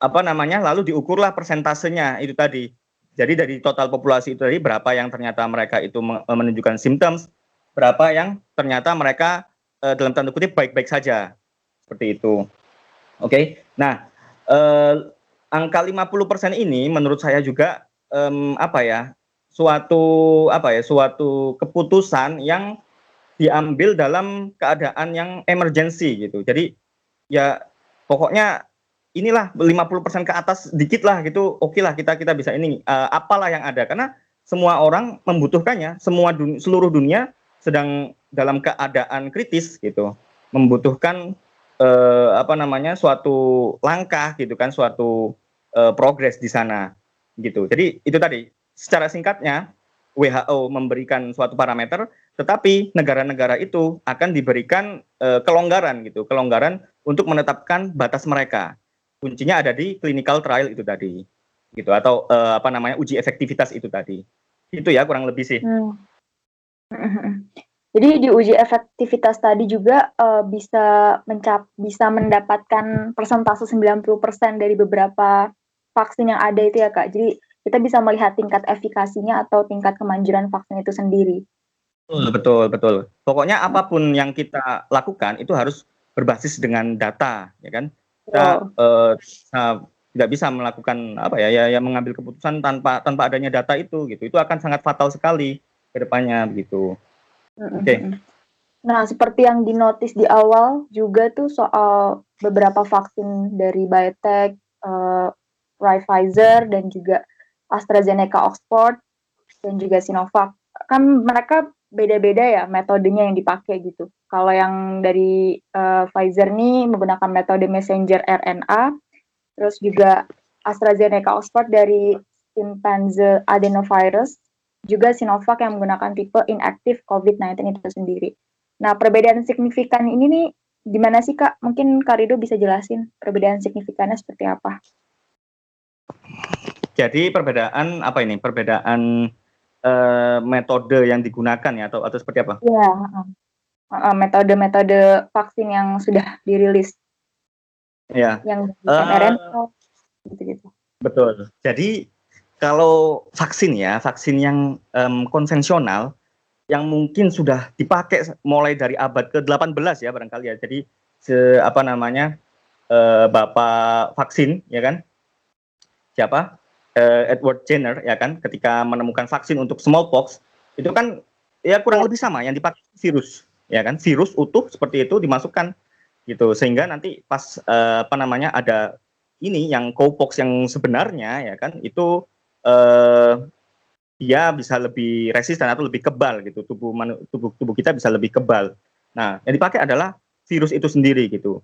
apa namanya, lalu diukurlah persentasenya itu tadi. Jadi dari total populasi itu tadi berapa yang ternyata mereka itu menunjukkan symptoms, berapa yang ternyata mereka uh, dalam tanda kutip baik-baik saja seperti itu. Oke. Okay? Nah, uh, angka 50% ini menurut saya juga um, apa ya? suatu apa ya? suatu keputusan yang diambil dalam keadaan yang emergency gitu. Jadi ya pokoknya inilah 50% ke atas dikit lah gitu. Oke lah kita kita bisa ini uh, apalah yang ada karena semua orang membutuhkannya, semua dun seluruh dunia sedang dalam keadaan kritis gitu, membutuhkan eh, apa namanya suatu langkah gitu kan, suatu eh, progres di sana gitu. Jadi itu tadi secara singkatnya WHO memberikan suatu parameter, tetapi negara-negara itu akan diberikan eh, kelonggaran gitu, kelonggaran untuk menetapkan batas mereka. Kuncinya ada di clinical trial itu tadi, gitu atau eh, apa namanya uji efektivitas itu tadi. Itu ya kurang lebih sih. Hmm. Jadi di uji efektivitas tadi juga uh, bisa mencap bisa mendapatkan persentase 90% dari beberapa vaksin yang ada itu ya Kak. Jadi kita bisa melihat tingkat efikasinya atau tingkat kemanjuran vaksin itu sendiri. Betul, betul, betul. Pokoknya apa pun yang kita lakukan itu harus berbasis dengan data, ya kan? Kita oh. uh, tidak bisa melakukan apa ya, ya, ya mengambil keputusan tanpa tanpa adanya data itu, gitu. Itu akan sangat fatal sekali ke depannya, begitu. Oke. Okay. Nah, seperti yang dinotis di awal juga tuh soal beberapa vaksin dari biotech, uh, Pfizer dan juga AstraZeneca Oxford dan juga Sinovac. Kan mereka beda-beda ya metodenya yang dipakai gitu. Kalau yang dari uh, Pfizer nih menggunakan metode messenger RNA, terus juga AstraZeneca Oxford dari chimpanzee adenovirus juga Sinovac yang menggunakan tipe inaktif COVID-19 itu sendiri. Nah, perbedaan signifikan ini nih gimana sih Kak? Mungkin Kak Rido bisa jelasin perbedaan signifikannya seperti apa? Jadi perbedaan apa ini? Perbedaan uh, metode yang digunakan ya atau atau seperti apa? Iya, metode-metode vaksin yang sudah dirilis. Ya. Yang uh, mRNA gitu-gitu. Betul. Jadi kalau vaksin ya, vaksin yang um, konvensional yang mungkin sudah dipakai mulai dari abad ke-18 ya barangkali ya. Jadi se, apa namanya? Uh, Bapak vaksin ya kan? Siapa? Uh, Edward Jenner ya kan ketika menemukan vaksin untuk smallpox itu kan ya kurang lebih sama yang dipakai virus ya kan virus utuh seperti itu dimasukkan gitu sehingga nanti pas uh, apa namanya ada ini yang cowpox yang sebenarnya ya kan itu uh, dia bisa lebih resisten atau lebih kebal gitu tubuh tubuh tubuh kita bisa lebih kebal. Nah, yang dipakai adalah virus itu sendiri gitu.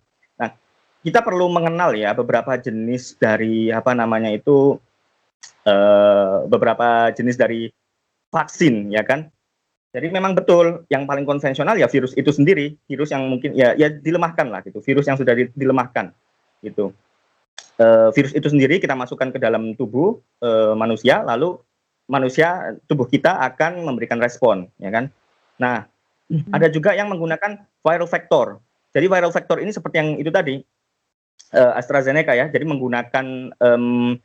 Kita perlu mengenal ya beberapa jenis dari apa namanya itu uh, beberapa jenis dari vaksin ya kan. Jadi memang betul yang paling konvensional ya virus itu sendiri, virus yang mungkin ya ya dilemahkan lah gitu, virus yang sudah dilemahkan gitu. Uh, virus itu sendiri kita masukkan ke dalam tubuh uh, manusia, lalu manusia tubuh kita akan memberikan respon, ya kan? Nah, hmm. ada juga yang menggunakan viral vector. Jadi viral vector ini seperti yang itu tadi uh, AstraZeneca ya, jadi menggunakan um,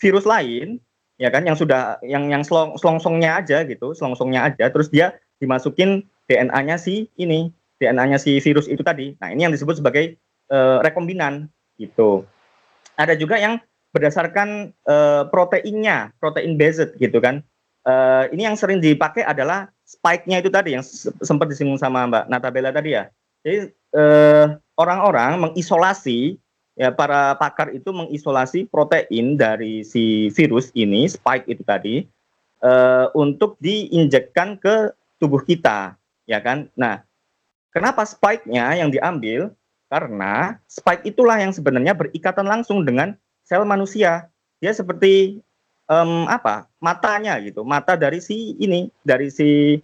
virus lain ya kan yang sudah yang yang selong, selongsongnya aja gitu selongsongnya aja. Terus dia dimasukin DNA-nya si ini DNA-nya si virus itu tadi. Nah ini yang disebut sebagai uh, rekombinan gitu. Ada juga yang berdasarkan uh, proteinnya protein based gitu kan. Uh, ini yang sering dipakai adalah spike-nya itu tadi yang sempat disinggung sama Mbak Natabella tadi ya. Jadi orang-orang mengisolasi ya para pakar itu mengisolasi protein dari si virus ini spike itu tadi uh, untuk diinjekkan ke tubuh kita ya kan? Nah kenapa spike-nya yang diambil? Karena spike itulah yang sebenarnya berikatan langsung dengan sel manusia. Dia seperti um, apa? Matanya gitu mata dari si ini dari si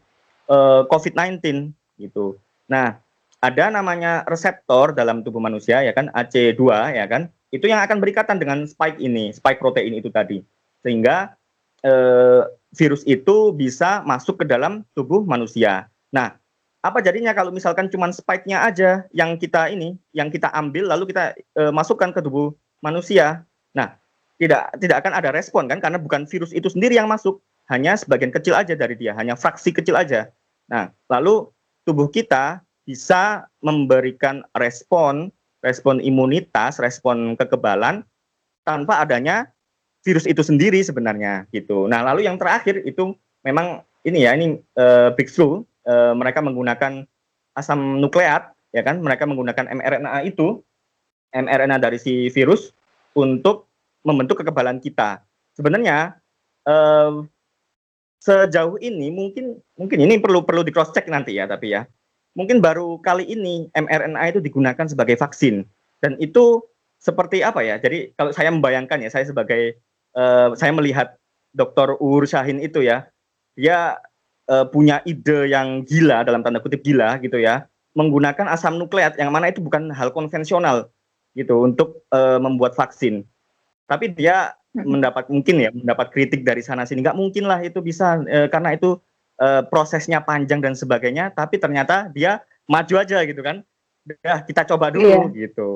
uh, eh, COVID-19 gitu. Nah ada namanya reseptor dalam tubuh manusia ya kan AC2 ya kan itu yang akan berikatan dengan spike ini spike protein itu tadi sehingga eh, virus itu bisa masuk ke dalam tubuh manusia. Nah, apa jadinya kalau misalkan cuma spike-nya aja yang kita ini yang kita ambil lalu kita eh, masukkan ke tubuh manusia. Nah, tidak tidak akan ada respon kan karena bukan virus itu sendiri yang masuk, hanya sebagian kecil aja dari dia, hanya fraksi kecil aja. Nah, lalu tubuh kita bisa memberikan respon, respon imunitas, respon kekebalan tanpa adanya virus itu sendiri sebenarnya gitu. Nah, lalu yang terakhir itu memang ini ya, ini uh, big flu, uh, mereka menggunakan asam nukleat ya kan, mereka menggunakan mRNA itu, mRNA dari si virus untuk membentuk kekebalan kita. Sebenarnya uh, sejauh ini mungkin mungkin ini perlu perlu di cross check nanti ya, tapi ya mungkin baru kali ini mRNA itu digunakan sebagai vaksin dan itu seperti apa ya? Jadi kalau saya membayangkan ya, saya sebagai uh, saya melihat Dr. Ur Shahin itu ya, dia uh, punya ide yang gila dalam tanda kutip gila gitu ya, menggunakan asam nukleat yang mana itu bukan hal konvensional gitu untuk uh, membuat vaksin. Tapi dia mendapat mungkin ya mendapat kritik dari sana sini nggak mungkin lah itu bisa uh, karena itu uh, prosesnya panjang dan sebagainya, tapi ternyata dia maju aja gitu kan. Ya kita coba dulu yeah. gitu.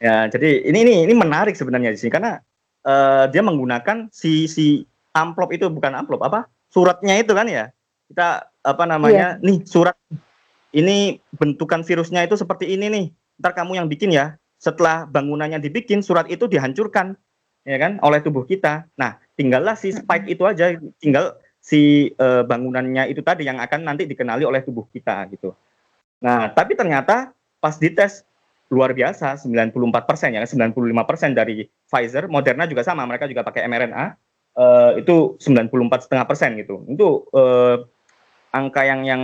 Ya, jadi ini ini ini menarik sebenarnya di sini karena uh, dia menggunakan si si amplop itu bukan amplop apa? Suratnya itu kan ya. Kita apa namanya? Yeah. Nih surat ini bentukan virusnya itu seperti ini nih. Ntar kamu yang bikin ya. Setelah bangunannya dibikin, surat itu dihancurkan ya kan oleh tubuh kita. Nah, tinggallah si spike itu aja, tinggal si uh, bangunannya itu tadi yang akan nanti dikenali oleh tubuh kita gitu. Nah, tapi ternyata pas dites luar biasa 94 persen ya 95 persen dari Pfizer, Moderna juga sama, mereka juga pakai mRNA uh, itu 94 setengah persen gitu. Itu uh, angka yang yang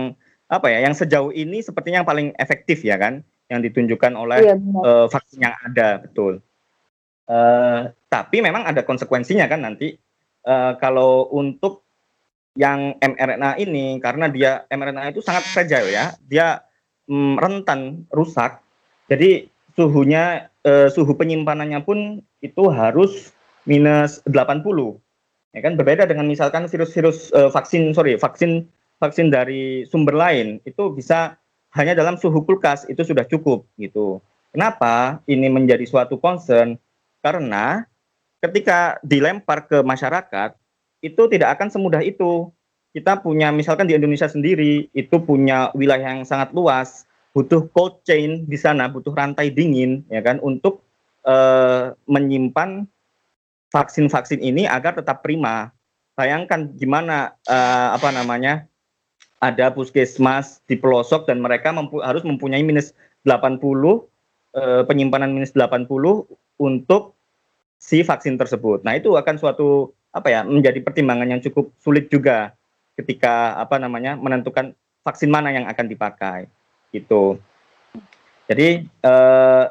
apa ya, yang sejauh ini sepertinya yang paling efektif ya kan, yang ditunjukkan oleh iya, uh, vaksin yang ada betul. Uh, tapi memang ada konsekuensinya kan nanti uh, kalau untuk yang mRNA ini karena dia mRNA itu sangat fragile ya, dia mm, rentan rusak. Jadi suhunya eh, suhu penyimpanannya pun itu harus minus 80 Ya kan berbeda dengan misalkan virus-virus uh, vaksin sorry vaksin vaksin dari sumber lain itu bisa hanya dalam suhu kulkas itu sudah cukup gitu. Kenapa ini menjadi suatu concern? Karena ketika dilempar ke masyarakat itu tidak akan semudah itu. Kita punya misalkan di Indonesia sendiri itu punya wilayah yang sangat luas, butuh cold chain di sana, butuh rantai dingin ya kan untuk uh, menyimpan vaksin-vaksin ini agar tetap prima. Bayangkan gimana uh, apa namanya ada puskesmas di pelosok dan mereka mempu harus mempunyai minus 80 eh, penyimpanan minus 80 untuk si vaksin tersebut. Nah, itu akan suatu apa ya menjadi pertimbangan yang cukup sulit juga ketika apa namanya menentukan vaksin mana yang akan dipakai gitu. Jadi eh,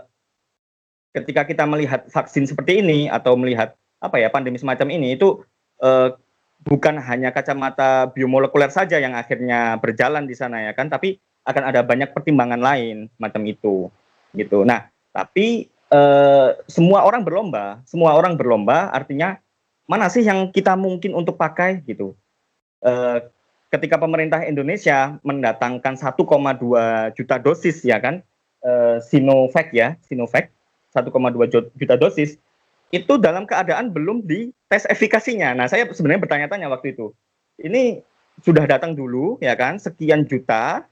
ketika kita melihat vaksin seperti ini atau melihat apa ya pandemi semacam ini itu eh, bukan hanya kacamata biomolekuler saja yang akhirnya berjalan di sana ya kan, tapi akan ada banyak pertimbangan lain macam itu gitu. Nah, tapi eh, semua orang berlomba, semua orang berlomba artinya mana sih yang kita mungkin untuk pakai gitu. Eh, ketika pemerintah Indonesia mendatangkan 1,2 juta dosis ya kan, eh, Sinovac ya, Sinovac 1,2 juta dosis itu dalam keadaan belum di tes efikasinya. Nah, saya sebenarnya bertanya-tanya waktu itu. Ini sudah datang dulu, ya kan, sekian juta,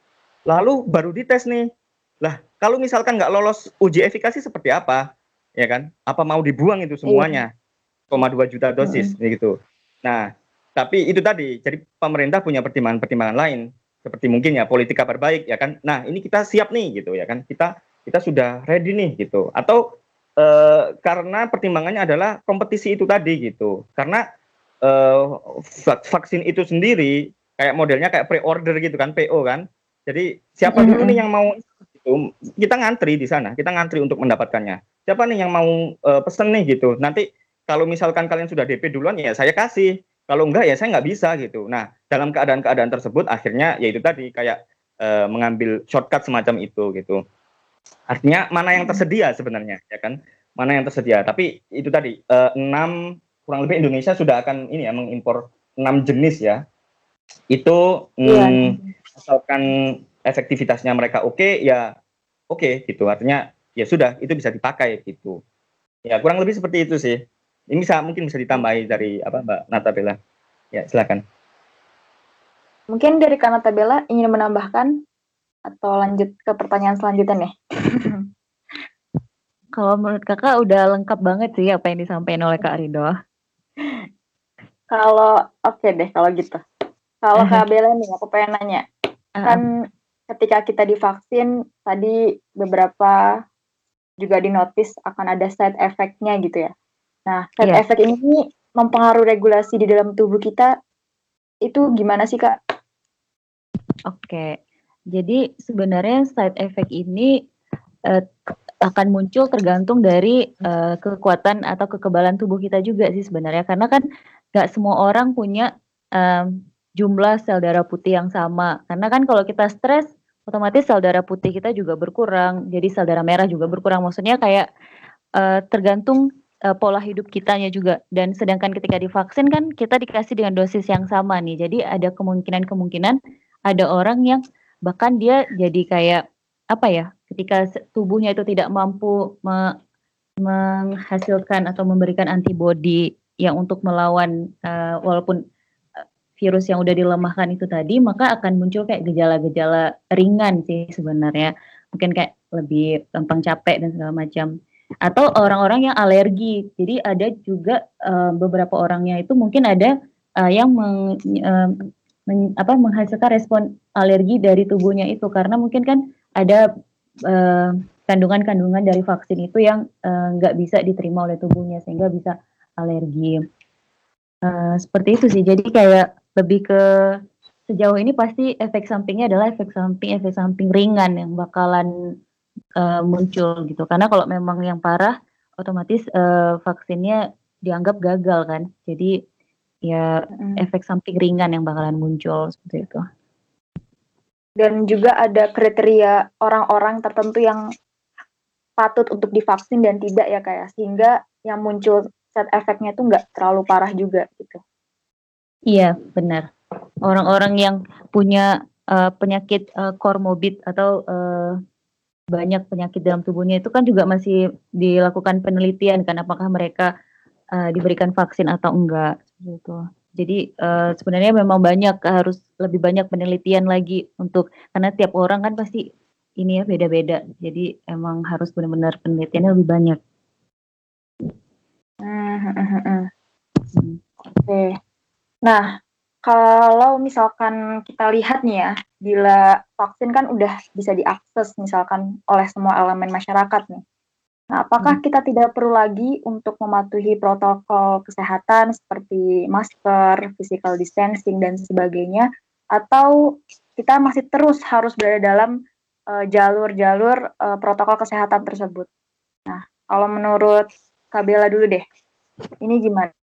lalu baru dites nih. Lah, kalau misalkan nggak lolos uji efikasi seperti apa, ya kan? Apa mau dibuang itu semuanya? Dua juta dosis, mm gitu. Nah, tapi itu tadi, jadi pemerintah punya pertimbangan-pertimbangan lain, seperti mungkin ya politika terbaik, ya kan? Nah, ini kita siap nih, gitu ya kan? Kita kita sudah ready nih, gitu. Atau eh, karena pertimbangannya adalah kompetisi itu tadi gitu. Karena eh, vaksin itu sendiri kayak modelnya kayak pre-order gitu kan, PO kan. Jadi siapa dulu nih yang mau itu kita ngantri di sana, kita ngantri untuk mendapatkannya. Siapa nih yang mau uh, pesen nih gitu. Nanti kalau misalkan kalian sudah DP duluan ya saya kasih. Kalau enggak ya saya nggak bisa gitu. Nah dalam keadaan-keadaan tersebut akhirnya ya itu tadi kayak uh, mengambil shortcut semacam itu gitu. Artinya mana yang tersedia sebenarnya, ya kan? Mana yang tersedia. Tapi itu tadi uh, enam kurang lebih Indonesia sudah akan ini ya mengimpor enam jenis ya. Itu yeah. mm, asalkan efektivitasnya mereka oke okay, ya oke okay, gitu. Artinya ya sudah itu bisa dipakai gitu. Ya kurang lebih seperti itu sih. Ini bisa mungkin bisa ditambahi dari apa Mbak Natabella. Ya silakan. Mungkin dari Kanatabella ingin menambahkan atau lanjut ke pertanyaan selanjutnya nih? Kalau menurut kakak udah lengkap banget sih apa yang disampaikan oleh Kak Rido. Kalau oke okay deh kalau gitu. Kalau Kak Bella nih aku pengen nanya. Kan ketika kita divaksin tadi beberapa juga dinotis akan ada side effect-nya gitu ya. Nah, side yeah. effect ini mempengaruhi regulasi di dalam tubuh kita itu gimana sih Kak? Oke. Okay. Jadi sebenarnya side effect ini uh, akan muncul tergantung dari uh, kekuatan atau kekebalan tubuh kita juga sih sebenarnya karena kan nggak semua orang punya um, jumlah sel darah putih yang sama karena kan kalau kita stres otomatis sel darah putih kita juga berkurang jadi sel darah merah juga berkurang maksudnya kayak uh, tergantung uh, pola hidup kitanya juga. Dan sedangkan ketika divaksin kan kita dikasih dengan dosis yang sama nih. Jadi ada kemungkinan-kemungkinan ada orang yang bahkan dia jadi kayak apa ya ketika tubuhnya itu tidak mampu me menghasilkan atau memberikan antibodi yang untuk melawan uh, walaupun eh, virus yang udah dilemahkan itu tadi maka akan muncul kayak gejala-gejala ringan sih sebenarnya. Mungkin kayak lebih gampang capek dan segala macam atau orang-orang yang alergi jadi ada juga uh, beberapa orangnya itu mungkin ada uh, yang meng, uh, men, apa menghasilkan respon alergi dari tubuhnya itu karena mungkin kan ada kandungan kandungan-kandungan dari vaksin itu yang nggak uh, bisa diterima oleh tubuhnya sehingga bisa alergi. Uh, seperti itu sih. Jadi kayak lebih ke sejauh ini pasti efek sampingnya adalah efek samping efek samping ringan yang bakalan uh, muncul gitu. Karena kalau memang yang parah otomatis uh, vaksinnya dianggap gagal kan. Jadi ya hmm. efek samping ringan yang bakalan muncul seperti itu. Dan juga ada kriteria orang-orang tertentu yang patut untuk divaksin dan tidak ya kayak ya. sehingga yang muncul set efeknya itu nggak terlalu parah juga gitu. Iya, benar. Orang-orang yang punya uh, penyakit uh, atau uh, banyak penyakit dalam tubuhnya itu kan juga masih dilakukan penelitian kan apakah mereka uh, diberikan vaksin atau enggak gitu. Jadi uh, sebenarnya memang banyak harus lebih banyak penelitian lagi untuk karena tiap orang kan pasti ini ya beda-beda. Jadi emang harus benar-benar penelitiannya lebih banyak. Hmm, hmm, hmm, hmm. Oke. Okay. Nah, kalau misalkan kita lihat nih ya, bila vaksin kan udah bisa diakses misalkan oleh semua elemen masyarakat nih. Nah, apakah hmm. kita tidak perlu lagi untuk mematuhi protokol kesehatan seperti masker, physical distancing dan sebagainya atau kita masih terus harus berada dalam eh, jalur-jalur uh, uh, protokol kesehatan tersebut? Nah, kalau menurut Kabela dulu deh. Ini gimana?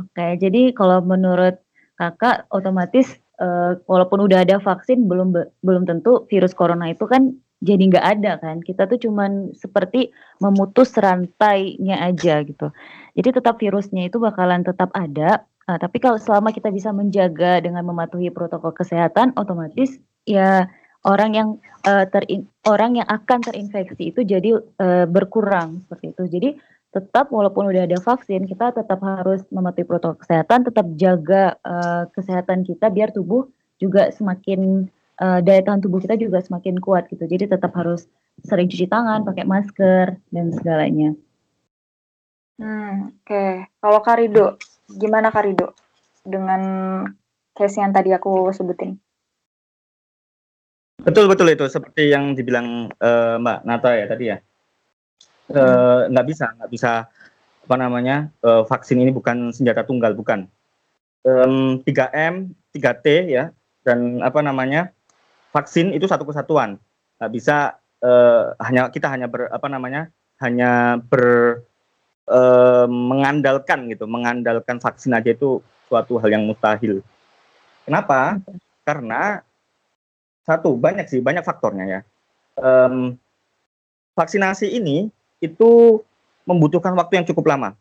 Oke, jadi kalau menurut Kakak otomatis uh, walaupun udah ada vaksin belum belum tentu virus corona itu kan jadi nggak ada kan. Kita tuh cuman seperti memutus rantainya aja gitu. Jadi tetap virusnya itu bakalan tetap ada, uh, tapi kalau selama kita bisa menjaga dengan mematuhi protokol kesehatan otomatis ya orang yang uh, terin orang yang akan terinfeksi itu jadi uh, berkurang seperti itu. Jadi tetap walaupun udah ada vaksin kita tetap harus mematuhi protokol kesehatan, tetap jaga uh, kesehatan kita biar tubuh juga semakin uh, daya tahan tubuh kita juga semakin kuat gitu. Jadi tetap harus sering cuci tangan, pakai masker dan segalanya. Hmm, oke. Okay. Kalau Karido, gimana Karido dengan case yang tadi aku sebutin? Betul betul itu seperti yang dibilang uh, Mbak Nata ya tadi ya nggak bisa nggak bisa apa namanya uh, vaksin ini bukan senjata tunggal bukan. Um, 3M 3T ya dan apa namanya vaksin itu satu kesatuan. Nggak bisa uh, hanya kita hanya ber apa namanya hanya ber uh, mengandalkan gitu mengandalkan vaksin aja itu suatu hal yang mustahil. Kenapa? Karena satu banyak sih banyak faktornya ya. Um, vaksinasi ini itu membutuhkan waktu yang cukup lama.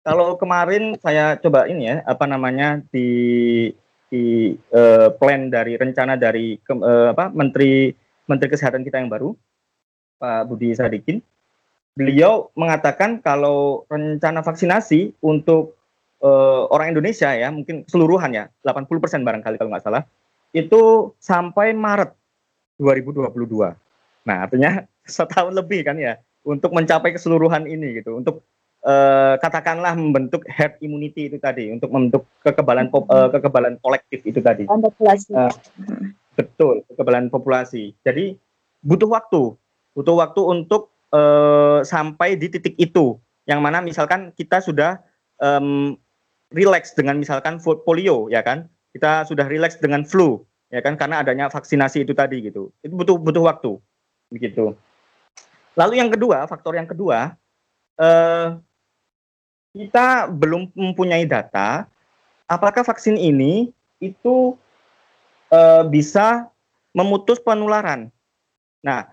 Kalau kemarin saya coba ini ya, apa namanya di di uh, plan dari rencana dari ke, uh, apa Menteri Menteri Kesehatan kita yang baru, Pak Budi Sadikin, beliau mengatakan kalau rencana vaksinasi untuk uh, orang Indonesia ya, mungkin keseluruhan ya, 80% barangkali kalau nggak salah, itu sampai Maret 2022. Nah, artinya setahun lebih kan ya untuk mencapai keseluruhan ini gitu. Untuk uh, katakanlah membentuk herd immunity itu tadi untuk membentuk kekebalan uh, kekebalan kolektif itu tadi. Populasi. Uh, betul kekebalan populasi. Jadi butuh waktu. Butuh waktu untuk uh, sampai di titik itu. Yang mana misalkan kita sudah um, relax dengan misalkan polio ya kan? Kita sudah relax dengan flu ya kan? Karena adanya vaksinasi itu tadi gitu. Itu butuh butuh waktu. Begitu Lalu yang kedua, faktor yang kedua, eh, kita belum mempunyai data apakah vaksin ini itu eh, bisa memutus penularan. Nah,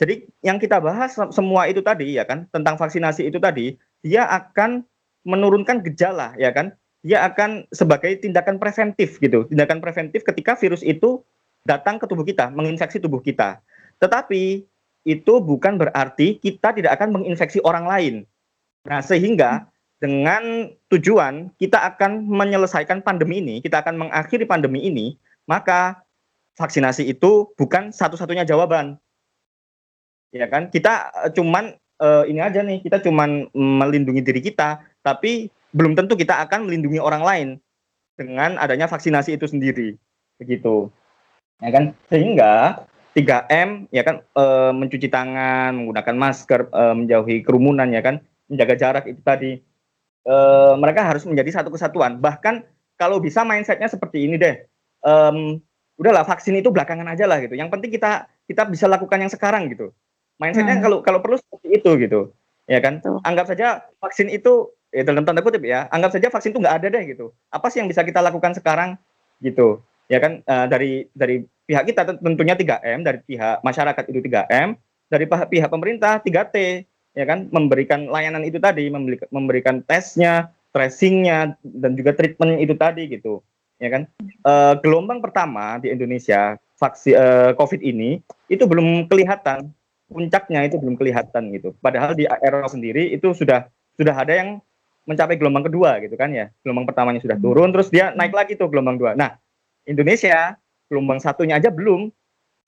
jadi yang kita bahas semua itu tadi ya kan tentang vaksinasi itu tadi, dia akan menurunkan gejala ya kan. Dia akan sebagai tindakan preventif gitu, tindakan preventif ketika virus itu datang ke tubuh kita, menginfeksi tubuh kita. Tetapi itu bukan berarti kita tidak akan menginfeksi orang lain. Nah, sehingga dengan tujuan kita akan menyelesaikan pandemi ini, kita akan mengakhiri pandemi ini, maka vaksinasi itu bukan satu-satunya jawaban. Ya kan? Kita eh, cuman uh, ini aja nih, kita cuman melindungi diri kita, tapi belum tentu kita akan melindungi orang lain dengan adanya vaksinasi itu sendiri. Begitu. Ya kan? Sehingga 3M ya kan e, mencuci tangan, menggunakan masker, e, menjauhi kerumunan ya kan, menjaga jarak itu tadi. E, mereka harus menjadi satu kesatuan. Bahkan kalau bisa mindsetnya seperti ini deh. E, udahlah vaksin itu belakangan aja lah gitu. Yang penting kita kita bisa lakukan yang sekarang gitu. Mindsetnya hmm. kalau kalau perlu seperti itu gitu. Ya kan? Tuh. Anggap saja vaksin itu ya dalam tanda kutip ya, anggap saja vaksin itu nggak ada deh gitu. Apa sih yang bisa kita lakukan sekarang gitu ya kan uh, dari dari pihak kita tentunya 3M dari pihak masyarakat itu 3M dari pihak pemerintah 3T ya kan? Memberikan layanan itu tadi memberikan, tesnya tracingnya dan juga treatment itu tadi gitu ya kan? Uh, gelombang pertama di Indonesia vaksin uh, COVID ini itu belum kelihatan. Puncaknya itu belum kelihatan gitu. Padahal di Eropa sendiri itu sudah sudah ada yang mencapai gelombang kedua gitu kan ya. Gelombang pertamanya sudah turun terus dia naik lagi tuh gelombang dua. Nah Indonesia gelombang satunya aja belum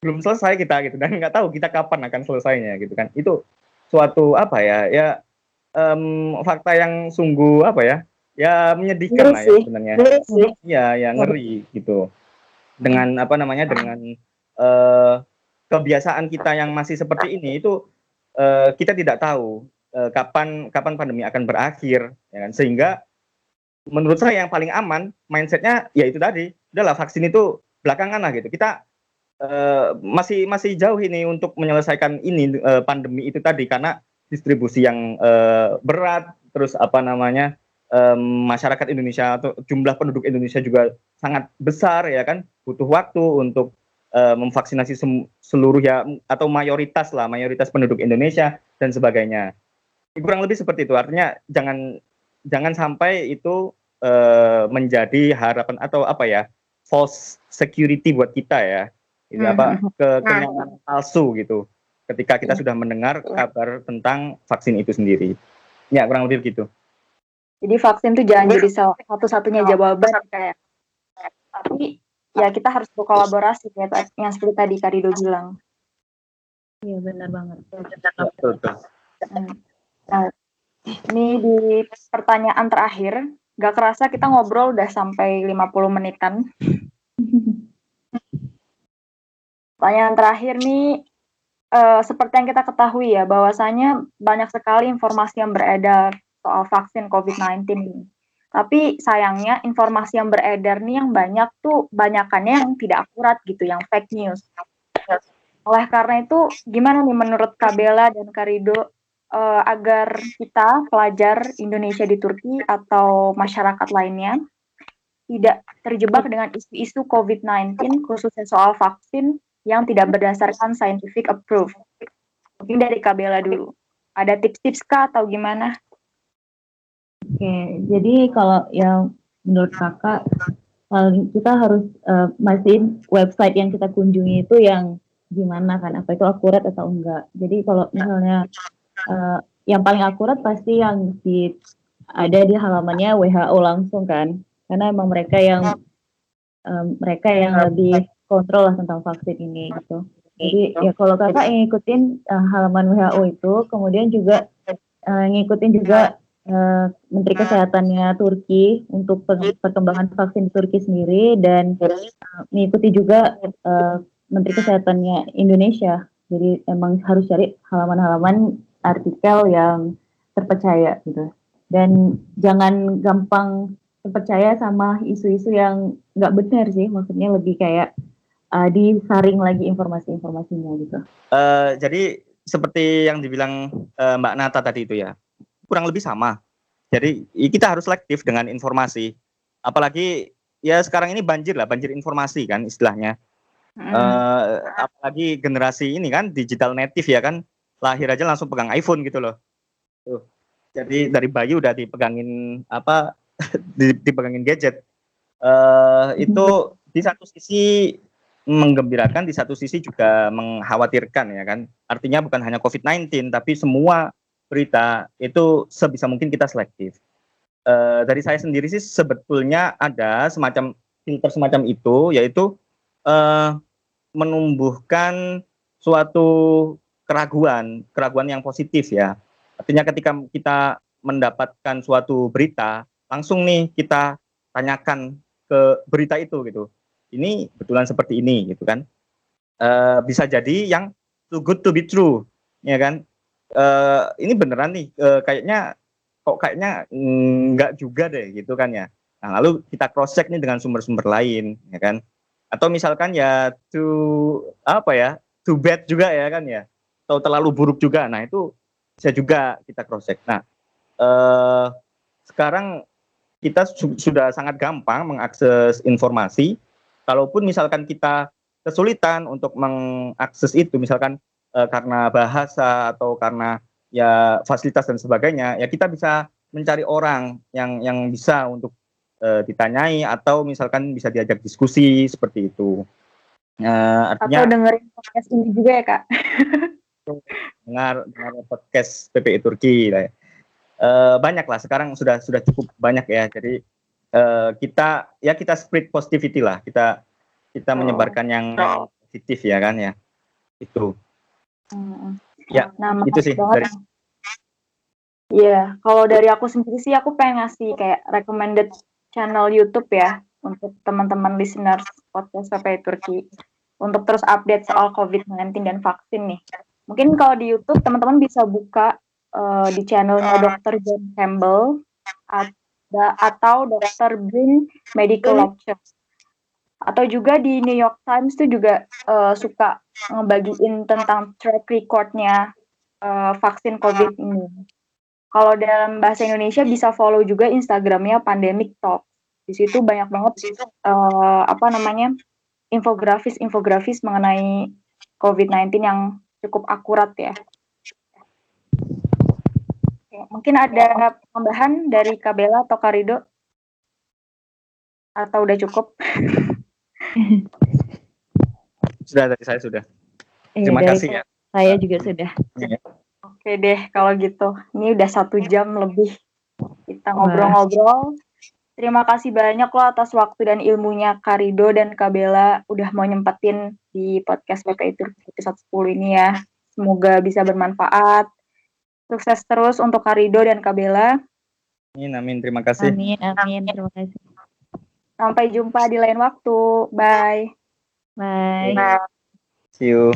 belum selesai kita gitu. Dan nggak tahu kita kapan akan selesainya gitu kan. Itu suatu apa ya ya um, fakta yang sungguh apa ya ya menyedihkan lah ya sebenarnya. ya ya ngeri. gitu. Dengan apa namanya dengan uh, kebiasaan kita yang masih seperti ini itu uh, kita tidak tahu uh, kapan kapan pandemi akan berakhir ya kan. Sehingga menurut saya yang paling aman mindsetnya ya itu tadi. Udahlah vaksin itu belakangan lah gitu. Kita uh, masih masih jauh ini untuk menyelesaikan ini uh, pandemi itu tadi. Karena distribusi yang uh, berat terus apa namanya um, masyarakat Indonesia atau jumlah penduduk Indonesia juga sangat besar ya kan. Butuh waktu untuk uh, memvaksinasi seluruh ya atau mayoritas lah mayoritas penduduk Indonesia dan sebagainya. Kurang lebih seperti itu. Artinya jangan jangan sampai itu uh, menjadi harapan atau apa ya false security buat kita ya. Ini hmm. apa ke nah. kenyamanan palsu gitu. Ketika kita iya. sudah mendengar kabar tentang vaksin itu sendiri. Ya kurang lebih begitu. Jadi vaksin itu jangan jadi satu-satunya jawaban kayak. Tapi ya kita harus berkolaborasi ya yang seperti tadi Karido bilang. Iya benar banget. Betul, betul. Nah, ini di pertanyaan terakhir, gak kerasa kita ngobrol udah sampai 50 menitan. Pertanyaan terakhir nih, uh, seperti yang kita ketahui ya, bahwasanya banyak sekali informasi yang beredar soal vaksin COVID-19 ini. Tapi sayangnya informasi yang beredar nih yang banyak tuh banyakannya yang tidak akurat gitu, yang fake news. Oleh karena itu, gimana nih menurut Kabela dan Karido uh, agar kita pelajar Indonesia di Turki atau masyarakat lainnya tidak terjebak dengan isu-isu COVID-19 khususnya soal vaksin yang tidak berdasarkan scientific approve. Mungkin dari Kabela dulu. Ada tips-tips kah atau gimana? Oke, jadi kalau yang menurut kakak kita harus uh, mastiin website yang kita kunjungi itu yang gimana kan apa itu akurat atau enggak. Jadi kalau misalnya uh, yang paling akurat pasti yang di ada di halamannya WHO langsung kan karena emang mereka yang um, mereka yang lebih kontrol lah tentang vaksin ini gitu. Jadi ya kalau kakak ngikutin uh, halaman WHO itu kemudian juga uh, ngikutin juga uh, Menteri Kesehatannya Turki untuk perkembangan vaksin di Turki sendiri dan uh, mengikuti juga uh, Menteri Kesehatannya Indonesia. Jadi emang harus cari halaman-halaman artikel yang terpercaya gitu. Dan jangan gampang terpercaya sama isu-isu yang nggak benar sih. Maksudnya lebih kayak uh, disaring lagi informasi-informasinya gitu. Uh, jadi seperti yang dibilang uh, Mbak Nata tadi itu ya kurang lebih sama. Jadi kita harus selektif dengan informasi. Apalagi ya sekarang ini banjir lah, banjir informasi kan istilahnya. Hmm. Uh, apalagi generasi ini kan digital native ya kan lahir aja langsung pegang iPhone gitu loh. Tuh. Jadi dari bayi udah dipegangin apa dipegangin gadget. Uh, itu di satu sisi menggembirakan, di satu sisi juga mengkhawatirkan ya kan. Artinya bukan hanya COVID-19 tapi semua berita itu sebisa mungkin kita selektif. Uh, dari saya sendiri sih sebetulnya ada semacam filter semacam itu yaitu uh, menumbuhkan suatu keraguan, keraguan yang positif ya. Artinya ketika kita mendapatkan suatu berita, langsung nih kita tanyakan ke berita itu gitu. Ini betulan seperti ini gitu kan. E, bisa jadi yang too good to be true, ya kan. E, ini beneran nih, e, kayaknya kok kayaknya enggak juga deh gitu kan ya. Nah, lalu kita cross check nih dengan sumber-sumber lain, ya kan. Atau misalkan ya too apa ya, too bad juga ya kan ya atau terlalu buruk juga. Nah itu bisa juga kita cross check. Nah eh, sekarang kita su sudah sangat gampang mengakses informasi. Kalaupun misalkan kita kesulitan untuk mengakses itu, misalkan eh, karena bahasa atau karena ya fasilitas dan sebagainya, ya kita bisa mencari orang yang yang bisa untuk uh, ditanyai atau misalkan bisa diajak diskusi seperti itu. Uh, artinya atau dengerin podcast ini juga ya kak. dengar dengar podcast PPI Turki lah. Uh, banyak lah sekarang sudah sudah cukup banyak ya. Jadi uh, kita ya kita spread positivity lah. Kita kita oh. menyebarkan yang positif ya kan ya. Itu. Hmm. Ya, nah, itu sih dari Iya, kalau dari aku sendiri sih aku pengen ngasih kayak recommended channel YouTube ya untuk teman-teman listeners podcast PPI Turki untuk terus update soal COVID-19 dan vaksin nih. Mungkin kalau di YouTube teman-teman bisa buka uh, di channelnya Dr. John Campbell atau Dr. Brin Medical Lecture. Atau juga di New York Times tuh juga uh, suka ngebagiin tentang track recordnya uh, vaksin COVID ini. Kalau dalam bahasa Indonesia bisa follow juga Instagramnya Pandemic Talk. Di situ banyak banget uh, apa namanya infografis-infografis mengenai COVID-19 yang cukup akurat ya. Mungkin ada tambahan dari Kabela atau Karido? Atau udah cukup? sudah tadi saya sudah. Iya, Terima kasih ya. Saya juga sudah. Ya. Oke deh, kalau gitu. Ini udah satu jam lebih kita ngobrol-ngobrol. Terima kasih banyak loh atas waktu dan ilmunya Karido dan Kabela udah mau nyempetin di podcast BP itu episode 10 ini ya. Semoga bisa bermanfaat. Sukses terus untuk Karido dan Kabela. Amin, amin. Terima kasih. Amin, amin. Terima kasih. Sampai jumpa di lain waktu. Bye. Bye. Bye. See you.